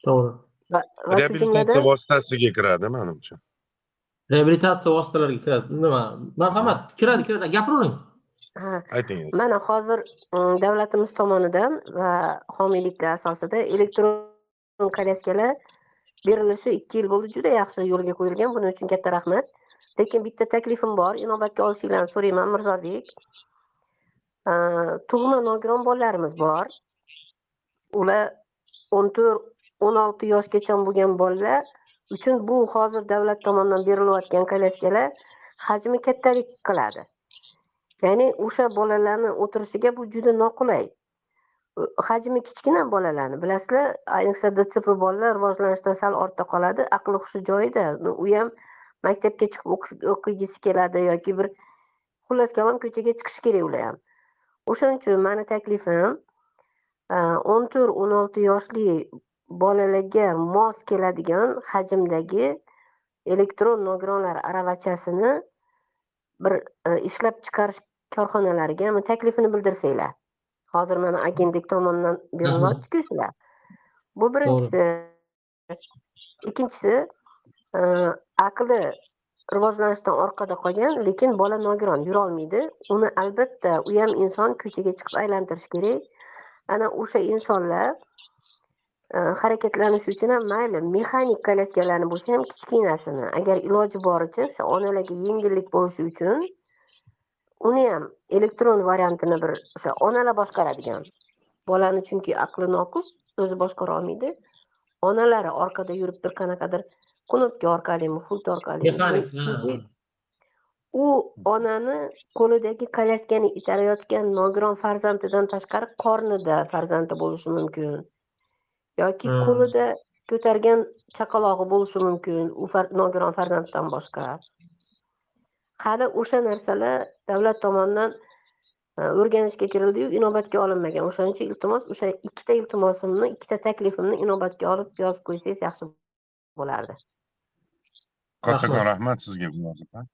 Speaker 3: To'g'ri.
Speaker 8: Va
Speaker 5: reabilitatsiya vositasiga kiradi manimcha
Speaker 3: reabilitatsiya vositalariga kiradi. Nima? Marhamat kiradi kiradi. Gapiravering
Speaker 8: ha.
Speaker 5: Ayting.
Speaker 8: Mana hozir mm, davlatimiz tomonidan va homiyliklar asosida elektron kolyaskalar berilishi ikki yil bo'ldi juda yaxshi yo'lga qo'yilgan buning uchun katta rahmat. Lekin bitta taklifim bor inobatga olishinglarni so'rayman mirzobek. Tug'ma nogiron bolalarimiz bor. Ular o'n to'rt o'n olti yoshgacha bo'lgan bolalar uchun bu hozir davlat tomonidan berilayotgan kolyaskalar hajmi kattalik qiladi. Ya'ni o'sha bolalarni o'tirishiga bu juda noqulay. Hajmi kichkina bolalarni bilasizlar ayniqsa dcp bolalar rivojlanishdan sal ortda qoladi aqli hushi joyida. U ham maktabga chiqib o'qigisi keladi yoki bir xullas kalom ko'chaga chiqishi kerak ular ham. O'shaning uchun mani taklifim o'n to'rt o'n olti yoshli bolalarga mos keladigan hajmdagi elektron nogironlar aravachasini bir e, ishlab chiqarish korxonalariga taklifini bildirsanglar. Hozir mana agentlik tomonidan berilyaptiku shular bu birinchisi. Ikkinchisi e, aqli rivojlanishdan orqada qolgan lekin bola nogiron yurolmaydi. Uni albatta u ham inson ko'chaga chiqib aylantirish kerak. Ana o'sha insonlar e, harakatlanishi uchun ham mayli mexanik kolyaskalarni bo'lsa ham kichkinasini agar iloji boricha o'sha onalarga yengillik bo'lishi uchun uni ham elektron variantini bir o'sha onalar boshqaradigan. Bolani chunki aqli noqus o'zi boshqara olmaydi. Onalari orqada yuribdir qanaqadir knopka orqalimi pult orqali u onani qo'lidagi kolyaskani itarayotgan nogiron farzandidan tashqari qornida farzandi bo'lishi mumkin. Yoki
Speaker 3: Hmm.
Speaker 8: qo'lida ko'targan chaqalog'i bo'lishi mumkin u nogiron farzanddan boshqa hali o'sha narsalar davlat tomonidan e, o'rganishga kirildiyu inobatga olinmagan. O'shaning uchun iltimos o'sha ikkita iltimosimni ikkita taklifimni inobatga olib yozib qo'ysangiz yaxshi bo'lardi.
Speaker 5: Kattakon
Speaker 3: Rahmat.
Speaker 5: sizga munosabat.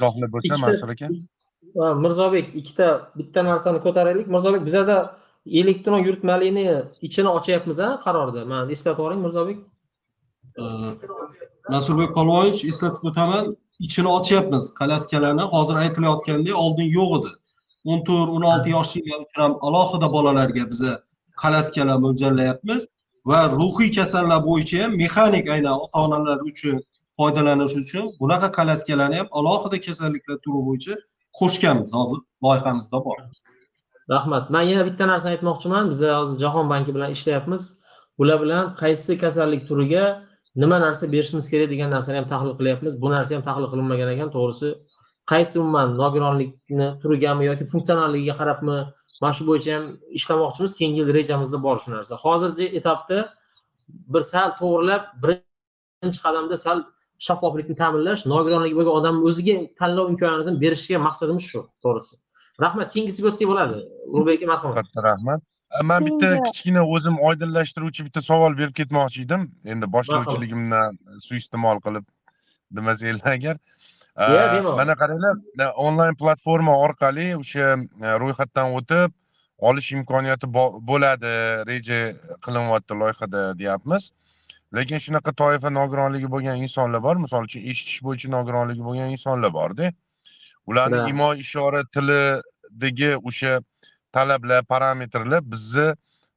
Speaker 8: Salomat
Speaker 5: bo'lsa mansur aka?
Speaker 3: Mirzobek ikkita bitta narsani ko'taraylik. Mirzobek bizada elektron yurtmalikni ichini ochyapmiz a qarorda. Man eslatib yuboring mirzobek.
Speaker 2: Nasurbek Polvonich eslatib o'taman, ichini ochyapmiz kolyaskalarni. Hozir aytilayotgandek oldin yo'q edi. 14-16 yoshliga uchun ham alohida bolalarga biza kolyaskalar mo'ljallayapmiz va ruhiy kasallar bo'yicha ham mexanik aynan ota-onalar uchun foydalanish uchun bunaqa kolyaskalarni ham alohida kasalliklar turi bo'yicha qo'shganmiz hozir loyihamizda bor.
Speaker 3: rahmat man yana bitta narsani aytmoqchiman biz hozir jahon banki bilan ishlayapmiz ular bilan qaysi kasallik turiga nima narsa berishimiz kerak degan narsani ham tahlil qilyapmiz. Bu narsa ham tahlil qilinmagan ekan. To'g'risi qaysi umuman nogironlikni turigami yoki funksionalligiga qarabmi mana shu bo'yicha ham ishlamoqchimiz. Keyingi yil rejamizda bor shu narsa. Hozirgi etapda bir sal to'g'irlab birinchi qadamda sal shaffoflikni ta'minlash nogironligi bo'lgan odamni o'ziga tanlov imkoniyatini berishga maqsadimiz shu. To'g'risi. Rahmat. Keyingisiga o'tsak bo'ladi. Ulug'bek aka marhamat
Speaker 5: katta rahmat. Man bitta kichkina o'zim oydinlashtiruvchi bitta savol berib ketmoqchi edim endi boshlovchiligimdan suiiste'mol qilib demasanglar agar.
Speaker 3: Bemalol.
Speaker 5: mana qaranglar onlayn platforma orqali o'sha e, ro'yxatdan o'tib olish imkoniyati bo- bo'ladi reja qilinyapti loyihada deyapmiz. Lekin shunaqa toifa nogironligi bo'lgan insonlar bor. Misol uchun eshitish bo'yicha nogironligi bo'lgan insonlar borda. Ularni imo ishora tilidagi o'sha talablar parametrlar bizni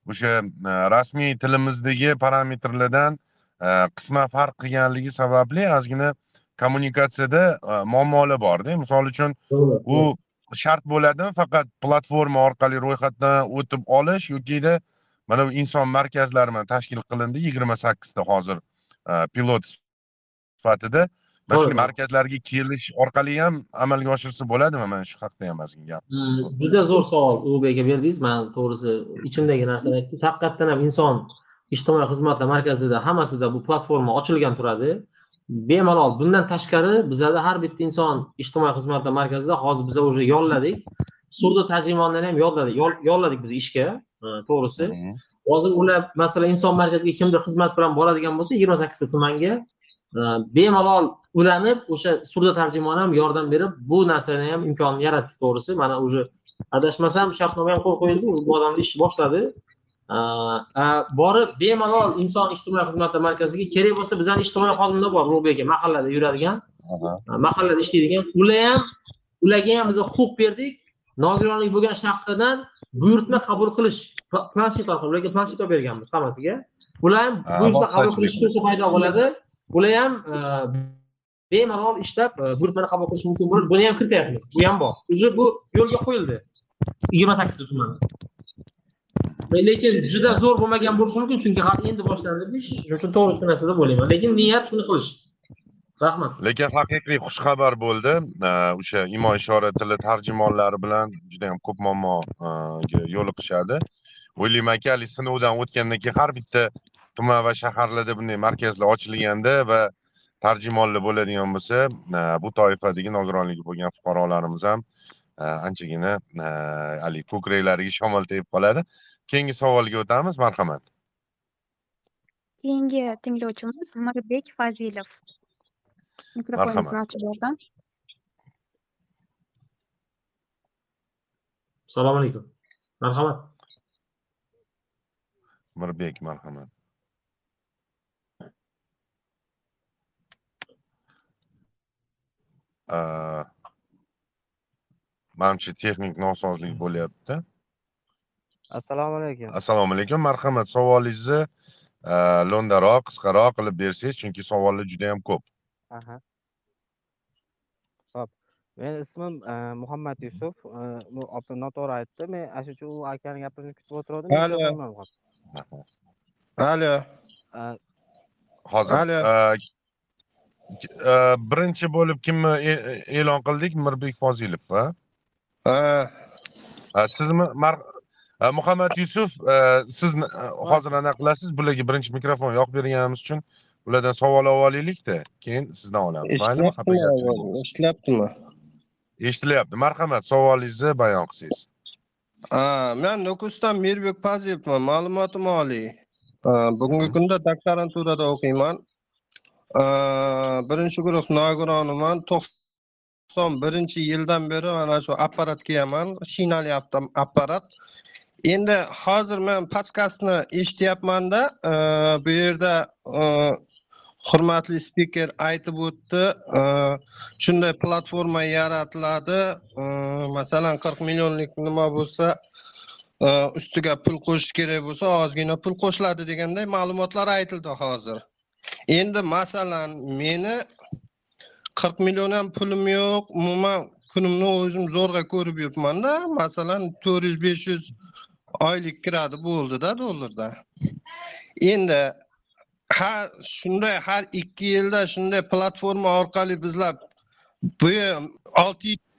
Speaker 5: o'sha e, rasmiy tilimizdagi parametrlardan e, qisman farq qilganligi sababli ozgina kommunikatsiyada e, muammolar borda. Misol uchun u shart bo'ladimi faqat platforma orqali ro'yxatdan o'tib olish yokida mana bu inson markazlari tashkil qilindi yigirma sakkizta hozir pilot sifatida mana shu
Speaker 3: To'g'ri.
Speaker 5: markazlarga kelish orqali ham amalga oshirsa bo'ladimi? Mana shu haqida ham ozgina gap.
Speaker 3: Hmm, juda zo'r savol. Ulug'bek aka berdingiz. Man to'g'risi ichimdagi narsani aytdingiz. Haqiqatdan ham inson ijtimoiy xizmatlar markazida hammasida bu platforma ochilgan turadi. Bemalol bundan tashqari bizada har bitta inson ijtimoiy xizmatlar markazida hozir biza уже yolladik. Surdo tarjimonni ham yolladik. Yoll- yolladik biz ishga. To'g'risi. Hozir ular masalan inson markaziga kimdir xizmat bilan boradigan bo'lsa yigirma sakkizta tumanga bemalol ulanib o'sha surdo tarjimon ham yordam berib bu narsani ham imkonini yaratdik to'g'risi. Mana уже adashmasam shartnoma ham qo'l qo'yildi bu odamni ishni boshladi. Borib bemalol inson ijtimoiy xizmatlar markaziga kerak bo'lsa bizani ijtimoiy xodimlar bor ulug'bek aka mahallada yuradigan.
Speaker 5: Aha.
Speaker 3: mahallada ishlaydigan. Ular ham ularga ham biz huquq berdik. Nogironlik bo'lgan shaxslardan buyurtma qabul qilish pla- planshet orqali ularga planshet olib berganmiz hammasiga. Ular ham
Speaker 5: Ha,
Speaker 3: buyurtma qabul qilish huquqi paydo bo'ladi ular ham e, bemalol ishlab e, buyurtmani qabul qilish mumkin bo'ladi. Buni ham kirityapmiz. Bu ham bor. Уже bu yo'lga qo'yildi. Yigirma sakkizta tuman. E, lekin juda zo'r bo'lmagan bo'lishi mumkin chunki hali endi boshlandi bu ish. Shuning uchun to'g'ri tushunasiz deb o'ylayman. Lekin niyat shuni qilish. Rahmat.
Speaker 5: Lekin haqiqiy xushxabar bo'ldi. O'sha imo ishora tili tarjimonlari bilan juda yam ko'p muammoga yo'liqishadi. O'ylaymanki haligi sinovdan o'tgandan keyin har bitta tuman va shaharlarda bunday markazlar ochilganda va tarjimonlar bo'ladigan bo'lsa e, bu toifadagi nogironligi bo'lgan fuqarolarimiz ham e, anchagina e, haligi ko'kraklariga shamol tegib qoladi. Keyingi savolga o'tamiz. Marhamat.
Speaker 6: Keyingi tinglovchimiz Mirbek Fazilov. Mikrofoningizni ochib berdim.
Speaker 3: assalomu alaykum. Marhamat.
Speaker 5: Mirbek marhamat manimcha texnik nosozlik bo'lyapti.
Speaker 9: Assalomu alaykum
Speaker 5: assalomu alaykum marhamat savolingizni lo'ndaroq qisqaroq qilib bersangiz chunki savollar juda yam ko'p.
Speaker 9: Aha ho'p meni ismim muhammad yusuf. Noto'g'ri aytdi. Men ana shu akani gapirini kutib o'tirgandim
Speaker 10: Alo. Alo.
Speaker 5: Hozir
Speaker 10: Alo.
Speaker 5: Birinchi bo'lib kimni e- e- e'lon qildik mirbek fozilov a
Speaker 10: Ha.
Speaker 5: Sizmi e, muhammad yusuf e, siz e, hozir anaqa qilasiz bularga birinchi mikrofon yoqib berganimiz uchun ulardan savol olib olaylikda keyin sizdan olamiz maylimi
Speaker 10: Ishlayaptimi?
Speaker 5: eshitilyapti marhamat savolingizni bayon qilsangiz
Speaker 10: men Nukusdan Mirbek Paziyevman, ma'lumotim oliy. Bugungi kunda doktoranturada o'qiyman. Birinchi guruh nogironiman. 91 yildan beri mana shu apparat kiyaman, shinali apparat. Endi hozir men podkastni eshityapmanda, bu yerda e, hurmatli spiker aytib o'tdi. Shunday platforma yaratiladi. Masalan 40 millionlik nima bo'lsa e, ustiga pul qo'shish kerak bo'lsa ozgina pul qo'shiladi deganday ma'lumotlar aytildi hozir. Endi masalan meni 40 million ham pulim yo'q umuman kunimni o'zim zo'rg'a ko'rib yuribmanda masalan 400-500 oylik kiradi bo'ldida dollarda. Endi har shunday har ikki yilda shunday platforma orqali bizlar bu olti yuz-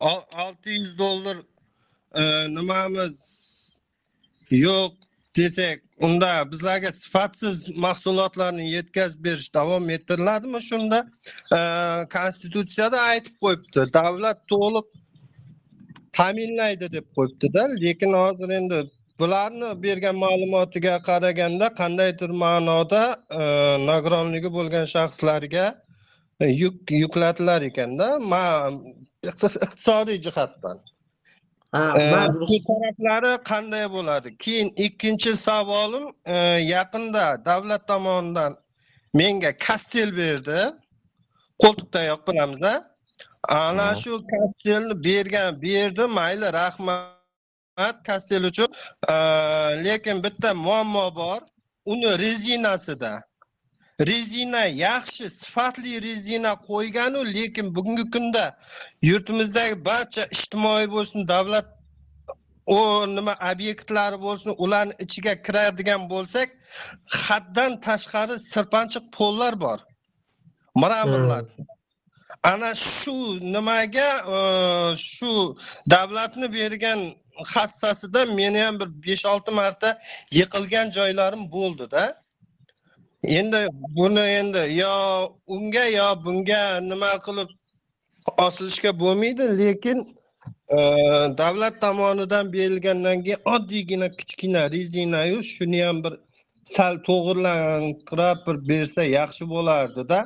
Speaker 10: ol- olti yuz dollar e, nimamiz yo'q desak unda bizlarga sifatsiz mahsulotlarni yetkazib berish davom ettiriladimi shunda? Konstitutsiyada aytib qo'yibdi davlat to'liq ta'minlaydi deb qo'yibdida. Lekin hozir endi bularni bergan ma'lumotiga qaraganda qandaydir ma'noda e, nogironligi bo'lgan shaxslarga e, yuk yuklatilar ekanda. Iqtisodiy jihatdan. Bu taraflari qanday bo'ladi? Keyin ikkinchi savolim e, yaqinda davlat tomonidan menga kastel berdi. Qo'ltiqtayoq bilamiz ana shu kastelni bergan berdi mayli rahmat kastel uchun. Lekin bitta muammo bor. Uni rezinasida rezina yaxshi sifatli rezina qo'yganu lekin bugungi kunda yurtimizdagi barcha ijtimoiy bo'lsin davlat u nima obyektlari bo'lsin ularni ichiga kiradigan bo'lsak haddan tashqari sirpanchiq pollar bor. Mramorlar. Ana shu nimaga e, shu davlatni bergan hassasida meni ham bir besh olti marta yiqilgan joylarim bo'ldida endi buni endi yo unga yo bunga nima qilib osilishga bo'lmaydi lekin e, davlat tomonidan berilgandan keyin oddiygina kichkina rezinayu shuni ham bir sal to'g'irlantirib bir bersa yaxshi bo'lardida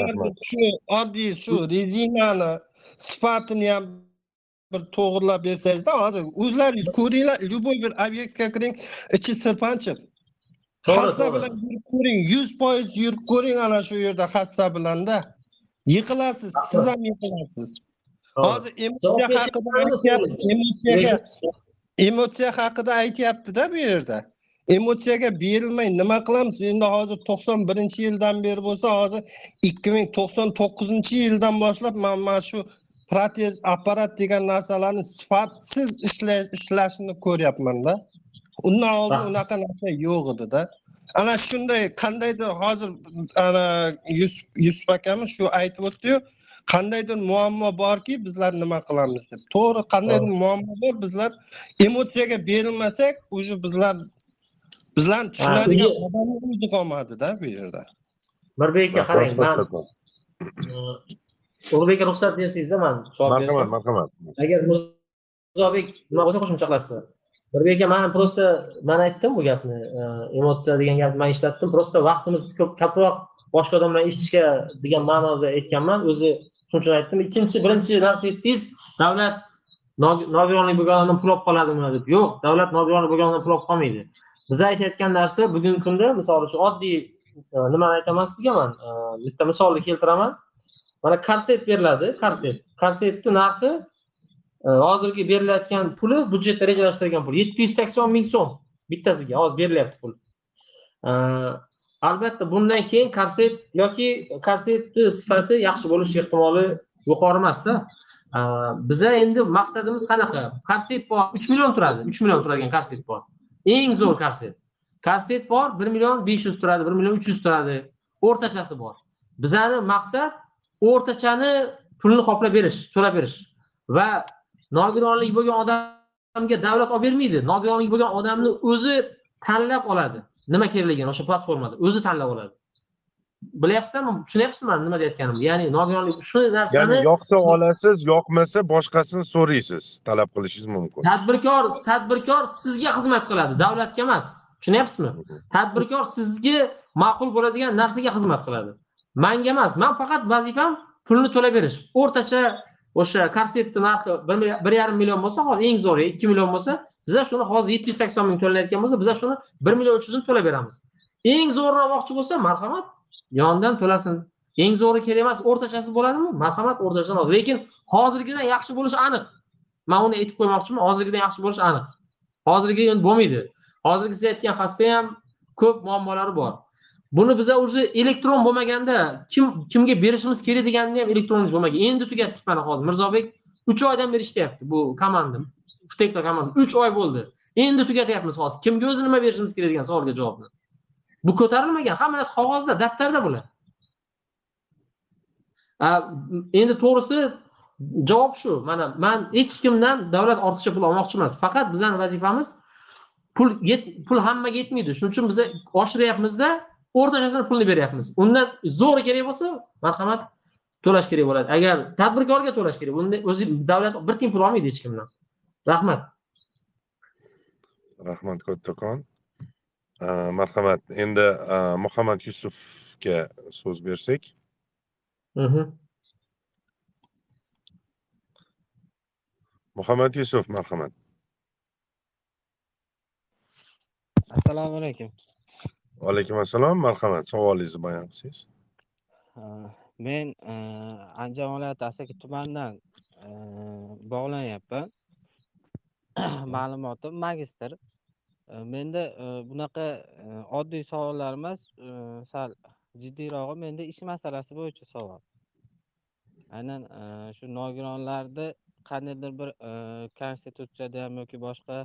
Speaker 3: rahmat.
Speaker 10: Shu oddiy shu rezinani sifatini ham bir to'g'irlab bersangizda hozir o'zlaringiz ko'ringlar любой bir obyektga kiring ichi sirpanchiq hassa bilan yurib ko'ring yuz foiz yurib ko'ring ana shu yerda hassa bilanda. Yiqilasiz siz ham yiqilasiz. Hozir emotsiya haqida aytyapti emotsiyaga emotsiya haqida aytyaptida bu yerda. Emotsiyaga berilmay nima qilamiz? Endi hozir to'qson birinchi yildan beri bo'lsa hozir ikki ming to'qson to'qqizinchi yildan boshlab man mana shu protez apparat degan narsalarni sifatsiz ishlash ishlashini ko'ryapmanda undan oldin unaqa narsa yo'q edida ana shunday qandaydir hozir ana yusuf akamiz shu aytib o'tdiyu qandaydir muammo borki bizlar nima qilamiz deb. To'g'ri qandaydir muammo bor bizlar emotsiyaga berilmasak уже bizlar bizlarni tushunadigan odamni o'zi qolmadida bu yerda.
Speaker 3: Mirbek aka qarang man
Speaker 5: Kattakon.
Speaker 3: ulug'bekka ruxsat bersangizda man savol
Speaker 5: marhamat marhamat
Speaker 3: agar murzobek nima bo'lsa qo'shimcha qilasizlar mirbek aka man просто man aytdim bu gapni e, emotsiya degan gapni man ishlatdim. Просто vaqtimiz ko'p ko'proq boshqa odamlar eshitishga degan ma'noda aytganman. O'zi shuning uchun aytdim ikkinchi birinchi narsa aytdingiz davlat nog- nogironlik bo'lgan odam pul olib qoladimi deb. Yo'q davlat nogironlik bo'lgan odam pul olib qolmaydi. Biz aytayotgan narsa bugungi kunda misol uchun oddiy e, nimani aytaman sizga man? E, bitta misolni keltiraman mana korset beriladi korset korsetni narxi e, hozirgi berilayotgan puli byudjetda rejalashtirilgan pul. Yetti yuz sakson ming so'm bittasiga hozir berilyapti pul. E, albatta bundan keyin korset yoki korsetni sifati yaxshi bo'lish ehtimoli yuqori emasda. E, biza endi maqsadimiz qanaqa? Korset bor uch million turadi uch million turadigan korset bor. Eng zo'r korset korset bor bir million besh yuz turadi bir million uch yuz turadi. O'rtachasi bor. Bizani maqsad o'rtachani pulini qoplab berish to'lab berish va nogironligi bo'lgan odamga davlat olib bermaydi. Nogironligi bo'lgan odamni o'zi tanlab oladi. Nima kerakligini o'sha platformada o'zi tanlab oladi. Bilyapsizlarmi tushunyapsizmi nima deyayotganimni ya'ni nogironlik shu narsani
Speaker 5: ya'ni yoqsa olasiz yoqmasa boshqasini so'raysiz. Talab qilishingiz mumkin.
Speaker 3: Tadbirkor tadbirkor sizga xizmat qiladi. Davlatga emas. Tushunyapsizmi? Tadbirkor sizga ma'qul bo'ladigan narsaga xizmat qiladi manga emas. Man faqat vazifam pulni to'lab berish o'rtacha o'sha korsetni narxi bir mil- bir yarim million bo'lsa hozir eng zo'ri ikki million bo'lsa biza shuni hozir yetti yuz sakson ming to'lanayotgan bo'lsa biza shuni bir million uch yuzini to'lab beramiz eng zo'rini olmoqchi bo'lsa marhamat yonidan to'lasin. Eng zo'ri kerak emas o'rtachasi bo'ladimi? Marhamat o'rtachadan ol lekin hozirgidan yaxshi bo'lishi aniq. Man uni aytib qo'ymoqchiman hozirgidan yaxshi bo'lishi aniq. Hozirgi endi bo'lmaydi. Hozirgi siz aytgan xasta ham ko'p muammolari bor. Buni biza уже elektron bo'lmaganda kim kimga berishimiz kerak deganini ham elektronimiz bo'lmagan. Endi tugatdik mana hozir. Mirzobek uch oydan beri ishlayapti bu komanda ftekla komanda. Uch oy bo'ldi. Endi tugatyapmiz hozir. Kimga o'zi nima berishimiz kerak degan savolga javobni. Bu ko'tarilmagan. Hamma narsa qog'ozda daftarda bular. Endi to'g'risi javob shu. Mana man hech kimdan davlat ortiqcha pul olmoqchi emas. Faqat bizani vazifamiz pul yet- pul hammaga yetmaydi. Shuning uchun biza oshiryapmizda o'rtachasini pulni beryapmiz. Undan zo'ri kerak bo'lsa marhamat to'lash kerak bo'ladi. Agar tadbirkorga to'lash kerak bunda o'zi davlat bir tiyin pul olmaydi hech kimdan. Rahmat.
Speaker 5: Rahmat kattakon marhamat. Endi muhammad yusufga so'z bersak.
Speaker 3: Mhm.
Speaker 5: muhammad yusuf marhamat.
Speaker 9: Assalomu alaykum
Speaker 5: vaalaykum assalom marhamat. Savolingizni bayon qilsangiz.
Speaker 9: Men andijon viloyati asaka tumanidan bog'lanyapman ma'lumotim magistr. Menda bunaqa oddiy savollar emas sal jiddiyrog'i menda ish masalasi bo'yicha savol. Aynan shu nogironlarni qandaydir bir konstitutsiyada ham yoki boshqa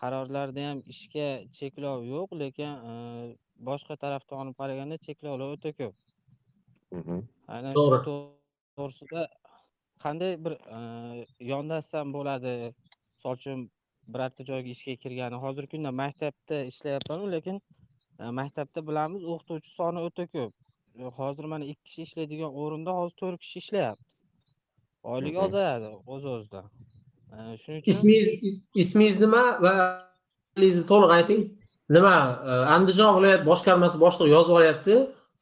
Speaker 9: qarorlarda ham ishga cheklov yo'q lekin uh, boshqa tarafdan olib qaraganda cheklovlar o'ta ko'p. Aynan shu to'g'risida qanday bir e, yondashsam bo'ladi? Misol uchun birorta joyga ishga kirgani hozirgi kunda maktabda ishlayapmanu lekin e, maktabda bilamiz o'qituvchi soni o'ta ko'p. E, hozir mana ikki kishi ishlaydigan o'rinda hozir to'rt kishi ishlayapmiz
Speaker 5: Mhm.
Speaker 9: ozayadi o'z o'zidan E, shuning uchun
Speaker 3: ismingiz is- ismingiz nima va to'liq ayting. Nima e, andijon viloyat boshqarmasi boshlig'i yozib olyapti.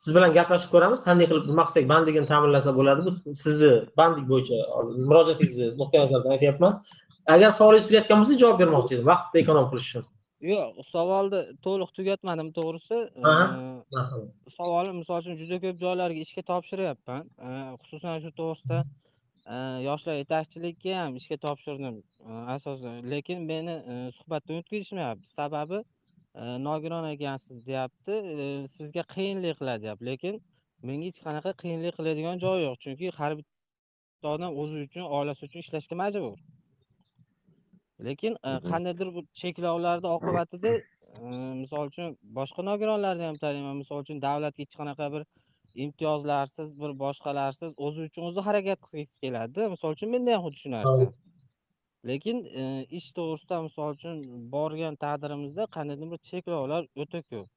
Speaker 3: Siz bilan gaplashib ko'ramiz. Qanday qilib nima qilsak bandligini ta'minlasa bo'ladi bu sizni bandlik bo'yicha hozir murojaatingizni nuqtai nazardan aytyapman. Agar savolingiz tugayotgan bo'lsa javob bermoqchi edim. Vaqtni ekonom qilish uchun
Speaker 9: yo'q savolni to'liq tugatmadim to'g'risi. Savolim misol uchun juda ko'p joylarga ishga topshiryapman xususan shu to'g'risida yoshlar yetakchilikka ham ishga topshirdim asosan. Lekin meni suhbatdan o'tkazishmayapti sababi nogiron ekansiz deyapti. Sizga qiyinlik qiladi deyapti. Lekin menga hech qanaqa qiyinlik qiladigan joyi yo'q. Chunki har bitta odam o'zi uchun oilasi uchun ishlashga majbur. Lekin e,
Speaker 5: Mhm.
Speaker 9: qandaydir bir cheklovlarni oqibatida misol uchun boshqa nogironlarni ham taniyman. Misol uchun davlatga hech qanaqa bir imtiyozlarsiz bir boshqalarsiz o'zi uchun o'zi harakat qilgisi keladi. Misol uchun menda ham xuddi shu narsa lekin e, ish to'g'risida misol uchun borgan taqdirimizda qandaydir bir cheklovlar o'ta ko'p.